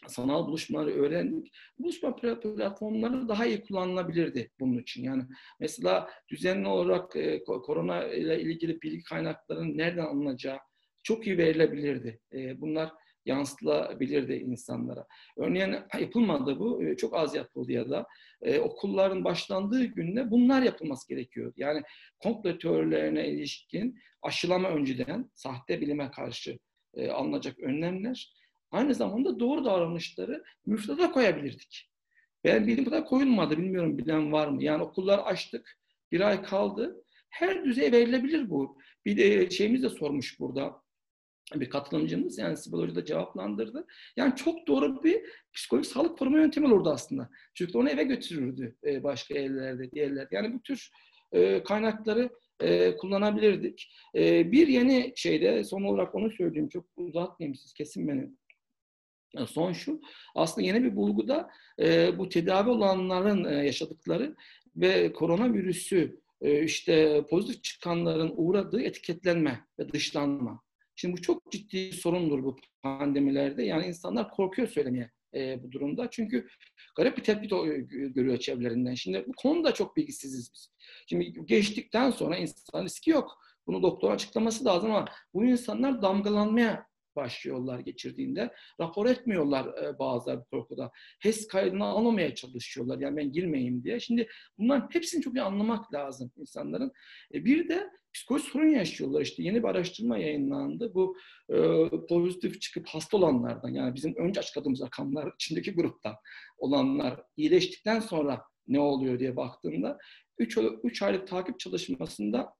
sanal buluşmaları öğrendik. Buluşma platformları daha iyi kullanılabilirdi bunun için. Yani mesela düzenli olarak e, korona ile ilgili bilgi kaynaklarının nereden alınacağı çok iyi verilebilirdi. E, bunlar yansıtılabilirdi insanlara. Örneğin yapılmadı bu, e, çok az yapıldı ya da e, okulların başlandığı günde bunlar yapılması gerekiyor. Yani komplo teorilerine ilişkin aşılama önceden sahte bilime karşı e, alınacak önlemler, aynı zamanda doğru davranışları müfredata koyabilirdik. Ben bilim kadar koyulmadı, bilmiyorum bilen var mı? Yani okullar açtık, bir ay kaldı. Her düzey verilebilir bu. Bir de şeyimiz de sormuş burada bir katılımcımız yani Sibel da cevaplandırdı. Yani çok doğru bir psikolojik sağlık koruma yöntemi olurdu aslında. Çünkü onu eve götürürdü e, başka evlerde, diğerler. Yani bu tür e, kaynakları e, kullanabilirdik. Bir yeni şeyde son olarak onu söyleyeyim. Çok uzatmayayım siz kesin beni. Son şu, aslında yeni bir bulguda bu tedavi olanların yaşadıkları ve koronavirüsü işte pozitif çıkanların uğradığı etiketlenme ve dışlanma. Şimdi bu çok ciddi bir sorundur bu pandemilerde. Yani insanlar korkuyor söylemeye e, bu durumda. Çünkü garip bir tepki görüyor çevrelerinden. Şimdi bu konuda çok bilgisiziz biz. Şimdi geçtikten sonra insan riski yok. Bunu doktor açıklaması lazım ama bu insanlar damgalanmaya başlıyorlar geçirdiğinde. Rapor etmiyorlar e, bazıları bu korkuda. HES kaydını almamaya çalışıyorlar. Yani ben girmeyeyim diye. Şimdi bunların hepsini çok iyi anlamak lazım insanların. E, bir de psikolojik sorun yaşıyorlar. İşte yeni bir araştırma yayınlandı. Bu e, pozitif çıkıp hasta olanlardan yani bizim önce açıkladığımız rakamlar içindeki gruptan olanlar iyileştikten sonra ne oluyor diye baktığımda 3, 3 aylık takip çalışmasında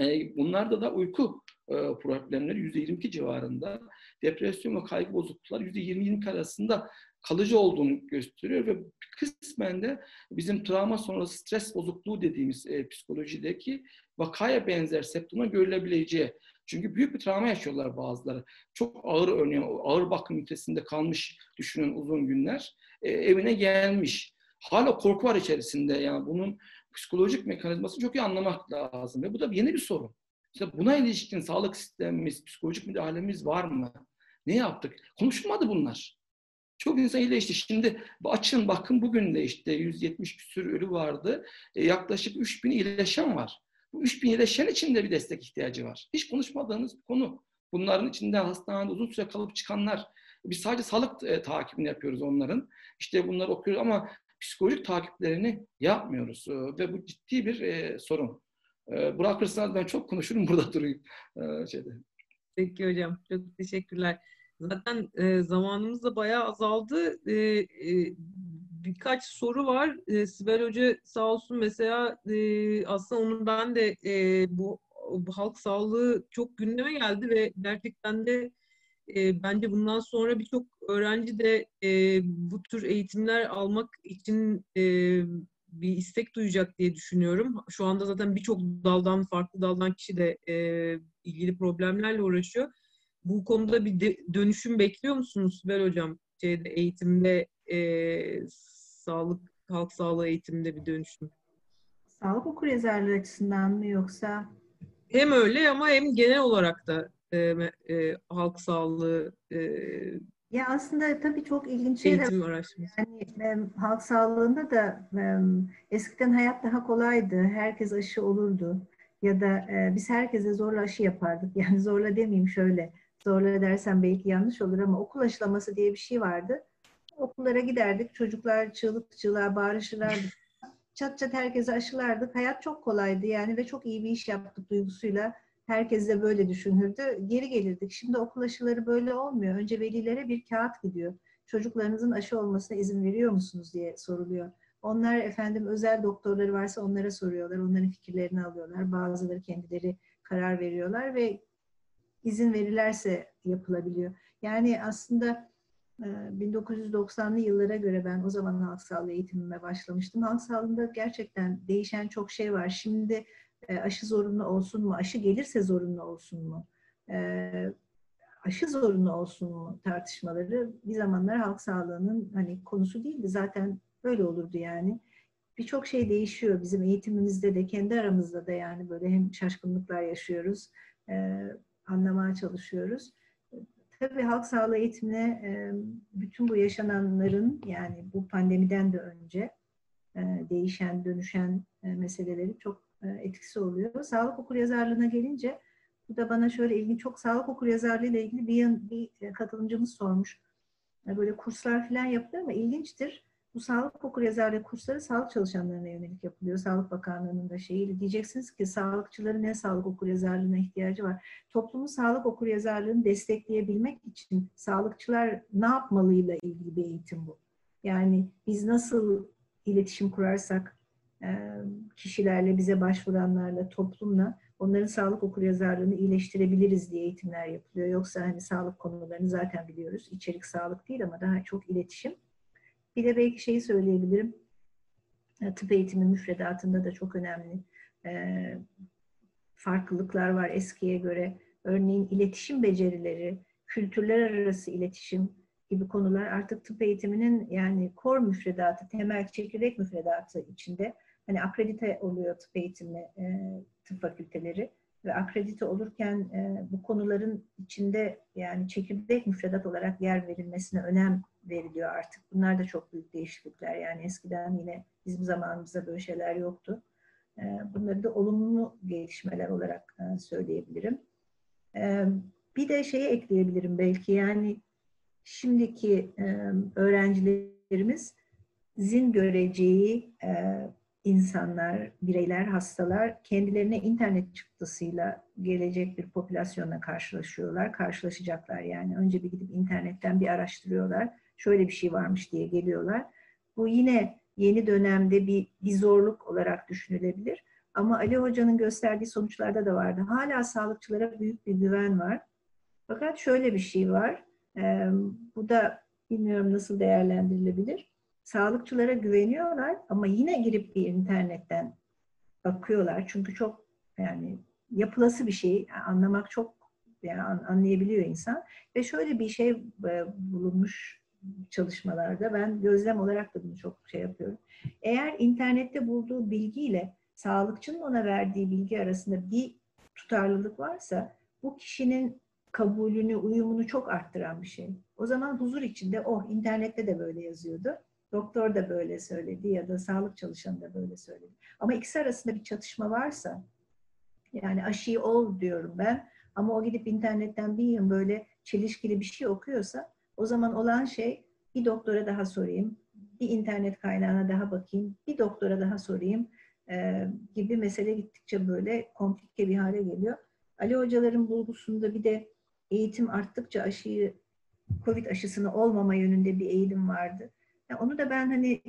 e, bunlarda da uyku e, problemleri %22 civarında, depresyon ve kaygı bozuklukları %20-22 arasında kalıcı olduğunu gösteriyor ve kısmen de bizim travma sonrası stres bozukluğu dediğimiz e, psikolojideki vakaya benzer septuma görülebileceği. Çünkü büyük bir travma yaşıyorlar bazıları. Çok ağır örneğin ağır bakım ünitesinde kalmış düşünün uzun günler. Evine gelmiş. Hala korku var içerisinde. Yani bunun psikolojik mekanizmasını çok iyi anlamak lazım. Ve bu da yeni bir sorun. İşte buna ilişkin sağlık sistemimiz, psikolojik müdahalemiz var mı? Ne yaptık? Konuşulmadı bunlar. Çok insan iyileşti. Şimdi açın bakın bugün de işte 170 küsür ölü vardı. E, yaklaşık 3000 iyileşen var. Bu 3000 iyileşen için de bir destek ihtiyacı var. Hiç konuşmadığınız bir konu. Bunların içinde hastanede uzun süre kalıp çıkanlar. Biz sadece sağlık e, takibini yapıyoruz onların. İşte bunları okuyoruz ama psikolojik takiplerini yapmıyoruz. E, ve bu ciddi bir e, sorun. E, bırakırsanız ben çok konuşurum burada durayım. E, şeyde. Peki hocam. Çok teşekkürler. Zaten e, zamanımız da bayağı azaldı. E, birkaç soru var. Sibel Hoca sağ olsun mesela aslında onun ben de bu, bu halk sağlığı çok gündeme geldi ve gerçekten de e, bence bundan sonra birçok öğrenci de e, bu tür eğitimler almak için e, bir istek duyacak diye düşünüyorum. Şu anda zaten birçok daldan, farklı daldan kişi de e, ilgili problemlerle uğraşıyor. Bu konuda bir de, dönüşüm bekliyor musunuz Sibel Hocam? Şeyde, eğitimde, e, sağlık, halk sağlığı eğitiminde bir dönüşüm. Sağlık okuryazarlığı açısından mı yoksa? Hem öyle ama hem genel olarak da e, e, halk sağlığı e, ya aslında tabii çok ilginç eğitim araştırması. Yani e, halk sağlığında da e, eskiden hayat daha kolaydı. Herkes aşı olurdu. Ya da e, biz herkese zorla aşı yapardık. Yani zorla demeyeyim şöyle. Zorla dersem belki yanlış olur ama okul aşılaması diye bir şey vardı. Okullara giderdik. Çocuklar çığlık çığlığa bağırışırlardı. Çat çat herkese aşılardık. Hayat çok kolaydı yani ve çok iyi bir iş yaptık duygusuyla Herkes de böyle düşünürdü. Geri gelirdik. Şimdi okul aşıları böyle olmuyor. Önce velilere bir kağıt gidiyor. Çocuklarınızın aşı olmasına izin veriyor musunuz diye soruluyor. Onlar efendim özel doktorları varsa onlara soruyorlar. Onların fikirlerini alıyorlar. Bazıları kendileri karar veriyorlar ve izin verirlerse yapılabiliyor. Yani aslında 1990'lı yıllara göre ben o zaman halk sağlığı eğitimime başlamıştım. Halk sağlığında gerçekten değişen çok şey var. Şimdi e, aşı zorunlu olsun mu? Aşı gelirse zorunlu olsun mu? E, aşı zorunlu olsun mu tartışmaları bir zamanlar halk sağlığının hani konusu değildi. Zaten böyle olurdu yani. Birçok şey değişiyor bizim eğitimimizde de kendi aramızda da yani böyle hem şaşkınlıklar yaşıyoruz, e, anlamaya çalışıyoruz. Tabii halk sağlığı eğitimine bütün bu yaşananların yani bu pandemiden de önce değişen, dönüşen meseleleri çok etkisi oluyor. Sağlık okuryazarlığına gelince bu da bana şöyle ilginç çok sağlık okuryazarlığı ile ilgili bir, bir e, katılımcımız sormuş. E, böyle kurslar falan yapılıyor ama ilginçtir. Bu sağlık okuryazarlığı kursları sağlık çalışanlarına yönelik yapılıyor. Sağlık Bakanlığı'nın da şeyi. Diyeceksiniz ki sağlıkçıların ne sağlık okuryazarlığına ihtiyacı var? Toplumun sağlık okuryazarlığını destekleyebilmek için sağlıkçılar ne yapmalıyla ilgili bir eğitim bu. Yani biz nasıl iletişim kurarsak kişilerle, bize başvuranlarla, toplumla onların sağlık okuryazarlığını iyileştirebiliriz diye eğitimler yapılıyor. Yoksa hani sağlık konularını zaten biliyoruz. İçerik sağlık değil ama daha çok iletişim. Bir de belki şeyi söyleyebilirim. Tıp eğitimi müfredatında da çok önemli farklılıklar var eskiye göre. Örneğin iletişim becerileri, kültürler arası iletişim gibi konular artık tıp eğitiminin yani kor müfredatı, temel çekirdek müfredatı içinde hani akredite oluyor tıp eğitimi, e, tıp fakülteleri. ve akredite olurken e, bu konuların içinde yani çekirdek müfredat olarak yer verilmesine önem veriliyor artık. Bunlar da çok büyük değişiklikler. Yani eskiden yine bizim zamanımızda böyle şeyler yoktu. E, bunları da olumlu gelişmeler olarak e, söyleyebilirim. E, bir de şeyi ekleyebilirim belki yani şimdiki e, öğrencilerimiz zin göreceği e, insanlar, bireyler, hastalar kendilerine internet çıktısıyla gelecek bir popülasyonla karşılaşıyorlar, karşılaşacaklar. Yani önce bir gidip internetten bir araştırıyorlar. Şöyle bir şey varmış diye geliyorlar. Bu yine yeni dönemde bir, bir zorluk olarak düşünülebilir. Ama Ali Hoca'nın gösterdiği sonuçlarda da vardı. Hala sağlıkçılara büyük bir güven var. Fakat şöyle bir şey var. Ee, bu da bilmiyorum nasıl değerlendirilebilir sağlıkçılara güveniyorlar ama yine girip bir internetten bakıyorlar. Çünkü çok yani yapılası bir şey anlamak çok yani anlayabiliyor insan. Ve şöyle bir şey e, bulunmuş çalışmalarda ben gözlem olarak da bunu çok şey yapıyorum. Eğer internette bulduğu bilgiyle sağlıkçının ona verdiği bilgi arasında bir tutarlılık varsa bu kişinin kabulünü, uyumunu çok arttıran bir şey. O zaman huzur içinde, oh internette de böyle yazıyordu. Doktor da böyle söyledi ya da sağlık çalışanı da böyle söyledi. Ama ikisi arasında bir çatışma varsa, yani aşıyı ol diyorum ben ama o gidip internetten bir yıl böyle çelişkili bir şey okuyorsa o zaman olan şey bir doktora daha sorayım, bir internet kaynağına daha bakayım, bir doktora daha sorayım e, gibi mesele gittikçe böyle komplike bir hale geliyor. Ali hocaların bulgusunda bir de eğitim arttıkça aşıyı, Covid aşısını olmama yönünde bir eğilim vardı. Onu da ben hani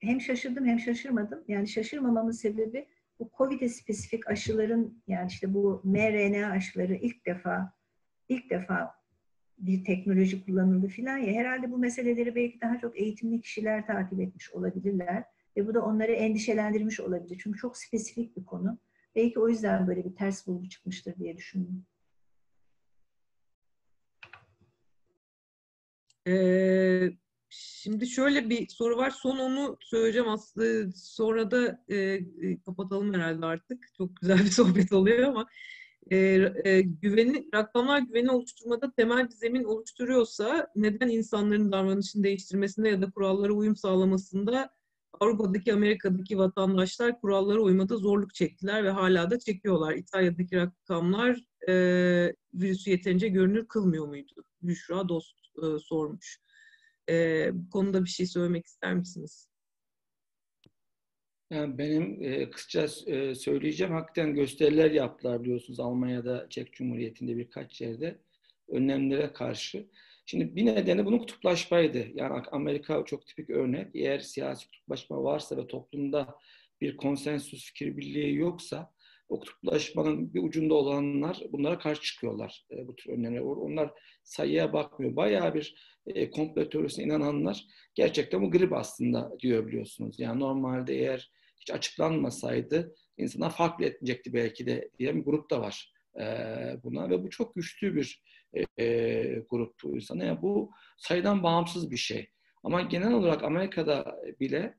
hem şaşırdım hem şaşırmadım. Yani şaşırmamamın sebebi bu COVID'e spesifik aşıların yani işte bu mRNA aşıları ilk defa ilk defa bir teknoloji kullanıldı filan ya herhalde bu meseleleri belki daha çok eğitimli kişiler takip etmiş olabilirler ve bu da onları endişelendirmiş olabilir. Çünkü çok spesifik bir konu. Belki o yüzden böyle bir ters bulgu çıkmıştır diye düşündüm. Ee, Şimdi şöyle bir soru var. Son onu söyleyeceğim aslında. Sonra da e, e, kapatalım herhalde artık. Çok güzel bir sohbet oluyor ama e, e, güveni, rakamlar güveni oluşturmada temel bir zemin oluşturuyorsa neden insanların davranışını değiştirmesinde ya da kurallara uyum sağlamasında Avrupa'daki, Amerika'daki vatandaşlar kurallara uymada zorluk çektiler ve hala da çekiyorlar. İtalya'daki rakamlar e, virüsü yeterince görünür kılmıyor muydu? Büşra Dost e, sormuş. E, bu konuda bir şey söylemek ister misiniz? Yani benim e, kısaca e, söyleyeceğim. Hakikaten gösteriler yaptılar biliyorsunuz Almanya'da, Çek Cumhuriyeti'nde birkaç yerde önlemlere karşı. Şimdi bir nedeni bunun kutuplaşmaydı. Yani Amerika çok tipik örnek. Eğer siyasi kutuplaşma varsa ve toplumda bir konsensüs fikir birliği yoksa o kutuplaşmanın bir ucunda olanlar bunlara karşı çıkıyorlar e, bu tür önlemlere. Onlar sayıya bakmıyor. Bayağı bir e, komplo teorisine inananlar gerçekten bu grip aslında diyor biliyorsunuz. Yani normalde eğer hiç açıklanmasaydı insana farklı etmeyecekti belki de diye bir grup da var e, buna ve bu çok güçlü bir e, e, grup insana. Yani bu sayıdan bağımsız bir şey. Ama genel olarak Amerika'da bile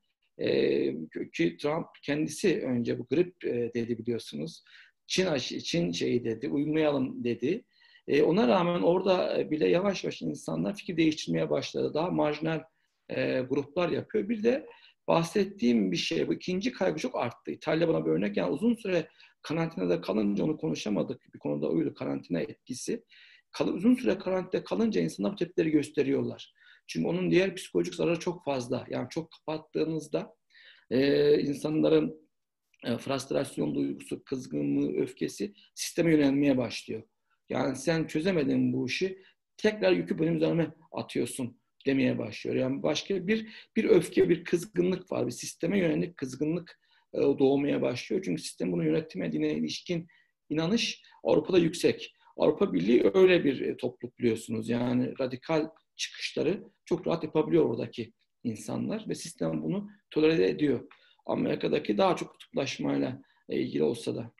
ki Trump kendisi önce bu grip dedi biliyorsunuz. Çin aşı, Çin şeyi dedi, uymayalım dedi. Ona rağmen orada bile yavaş yavaş insanlar fikir değiştirmeye başladı. Daha marjinal gruplar yapıyor. Bir de bahsettiğim bir şey, bu ikinci kaygı çok arttı. İtalya bana bir örnek. Yani uzun süre karantinada kalınca onu konuşamadık. Bir konuda oydu karantina etkisi. Kal, uzun süre karantinada kalınca insanlar bu tepkileri gösteriyorlar. Çünkü onun diğer psikolojik zararı çok fazla. Yani çok kapattığınızda e, insanların e, frustrasyon duygusu, kızgınlığı, öfkesi sisteme yönelmeye başlıyor. Yani sen çözemedin bu işi tekrar yükü benim üzerime atıyorsun demeye başlıyor. Yani başka bir bir öfke, bir kızgınlık var. Bir sisteme yönelik kızgınlık e, doğmaya başlıyor. Çünkü sistem bunu yönetemediğine ilişkin inanış Avrupa'da yüksek. Avrupa Birliği öyle bir e, topluluk biliyorsunuz. Yani radikal çıkışları çok rahat yapabiliyor oradaki insanlar ve sistem bunu tolere ediyor. Amerika'daki daha çok kutuplaşmayla ilgili olsa da.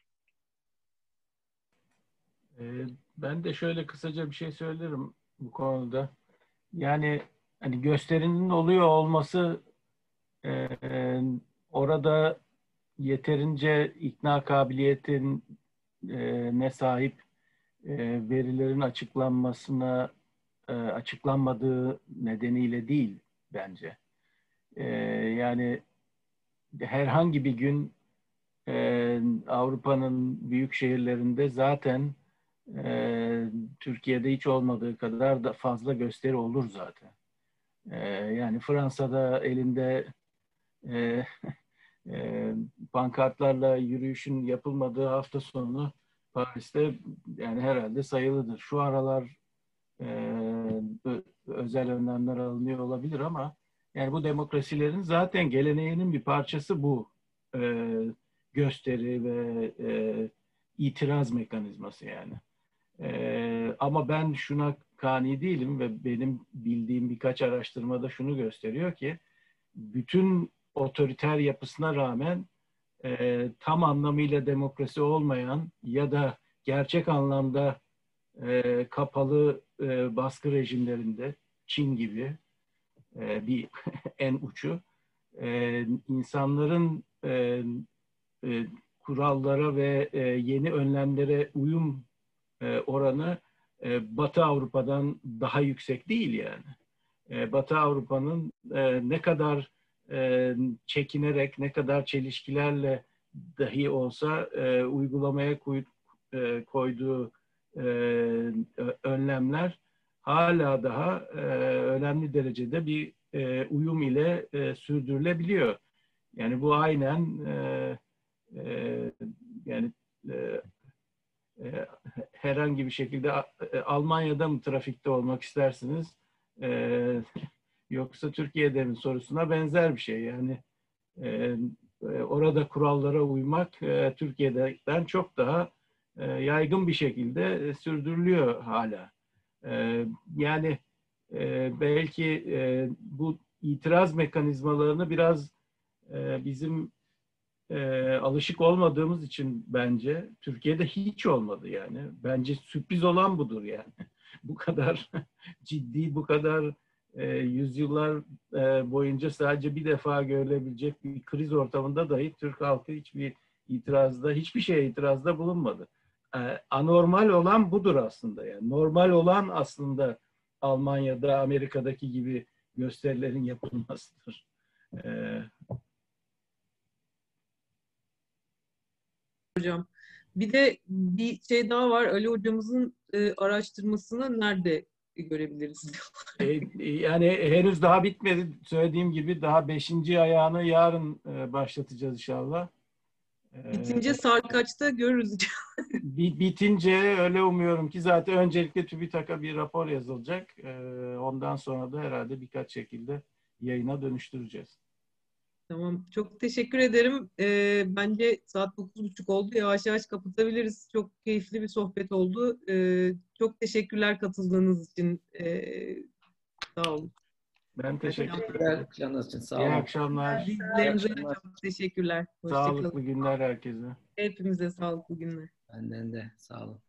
Ee, ben de şöyle kısaca bir şey söylerim bu konuda. Yani hani gösterinin oluyor olması e, orada yeterince ikna kabiliyetin e, ne sahip e, verilerin açıklanmasına e, açıklanmadığı nedeniyle değil bence. E, yani herhangi bir gün e, Avrupa'nın büyük şehirlerinde zaten e, Türkiye'de hiç olmadığı kadar da fazla gösteri olur zaten. E, yani Fransa'da elinde e, e, pankartlarla yürüyüşün yapılmadığı hafta sonu Paris'te yani herhalde sayılıdır. Şu aralar e, özel önlemler alınıyor olabilir ama yani bu demokrasilerin zaten geleneğinin bir parçası bu e, gösteri ve e, itiraz mekanizması yani. E, ama ben şuna kani değilim ve benim bildiğim birkaç araştırmada şunu gösteriyor ki bütün otoriter yapısına rağmen tam anlamıyla demokrasi olmayan ya da gerçek anlamda e, kapalı e, baskı rejimlerinde Çin gibi e, bir en uçu e, insanların kurallara ve yeni önlemlere uyum oranı Batı Avrupa'dan daha yüksek değil yani. Batı Avrupa'nın ne kadar çekinerek, ne kadar çelişkilerle dahi olsa uygulamaya koy, koyduğu e, önlemler hala daha e, önemli derecede bir e, uyum ile sürdürülebiliyor. Yani bu aynen yani herhangi bir şekilde Almanya'da mı trafikte olmak istersiniz? Yoksa Türkiye'de mi sorusuna benzer bir şey. Yani orada kurallara uymak e, Türkiye'den çok daha e, yaygın bir şekilde e, sürdürülüyor hala. E, yani e, belki e, bu itiraz mekanizmalarını biraz bizim alışık olmadığımız için bence Türkiye'de hiç olmadı yani. Bence sürpriz olan budur yani. bu kadar ciddi, bu kadar e, yüzyıllar e, boyunca sadece bir defa görülebilecek bir kriz ortamında dahi Türk halkı hiçbir itirazda, hiçbir şeye itirazda bulunmadı. E, anormal olan budur aslında yani. Normal olan aslında Almanya'da, Amerika'daki gibi gösterilerin yapılmasıdır. E, Hocam. Bir de bir şey daha var. Ali hocamızın e, araştırmasını nerede görebiliriz? e, yani henüz daha bitmedi. Söylediğim gibi daha beşinci ayağını yarın e, başlatacağız inşallah. Bitince sarkaçta görürüz. bitince öyle umuyorum ki zaten öncelikle TÜBİTAK'a bir rapor yazılacak. E, ondan sonra da herhalde birkaç şekilde yayına dönüştüreceğiz. Tamam. Çok teşekkür ederim. Ee, bence saat 9.30 oldu. Yavaş yavaş kapatabiliriz. Çok keyifli bir sohbet oldu. Ee, çok teşekkürler katıldığınız için. Ee, sağ olun. Ben teşekkür ederim. Canınız için sağ olun. İyi akşamlar. Bizlerinize çok teşekkürler. Sağlıklı günler herkese. Hepimize sağlıklı günler. Benden de sağ olun.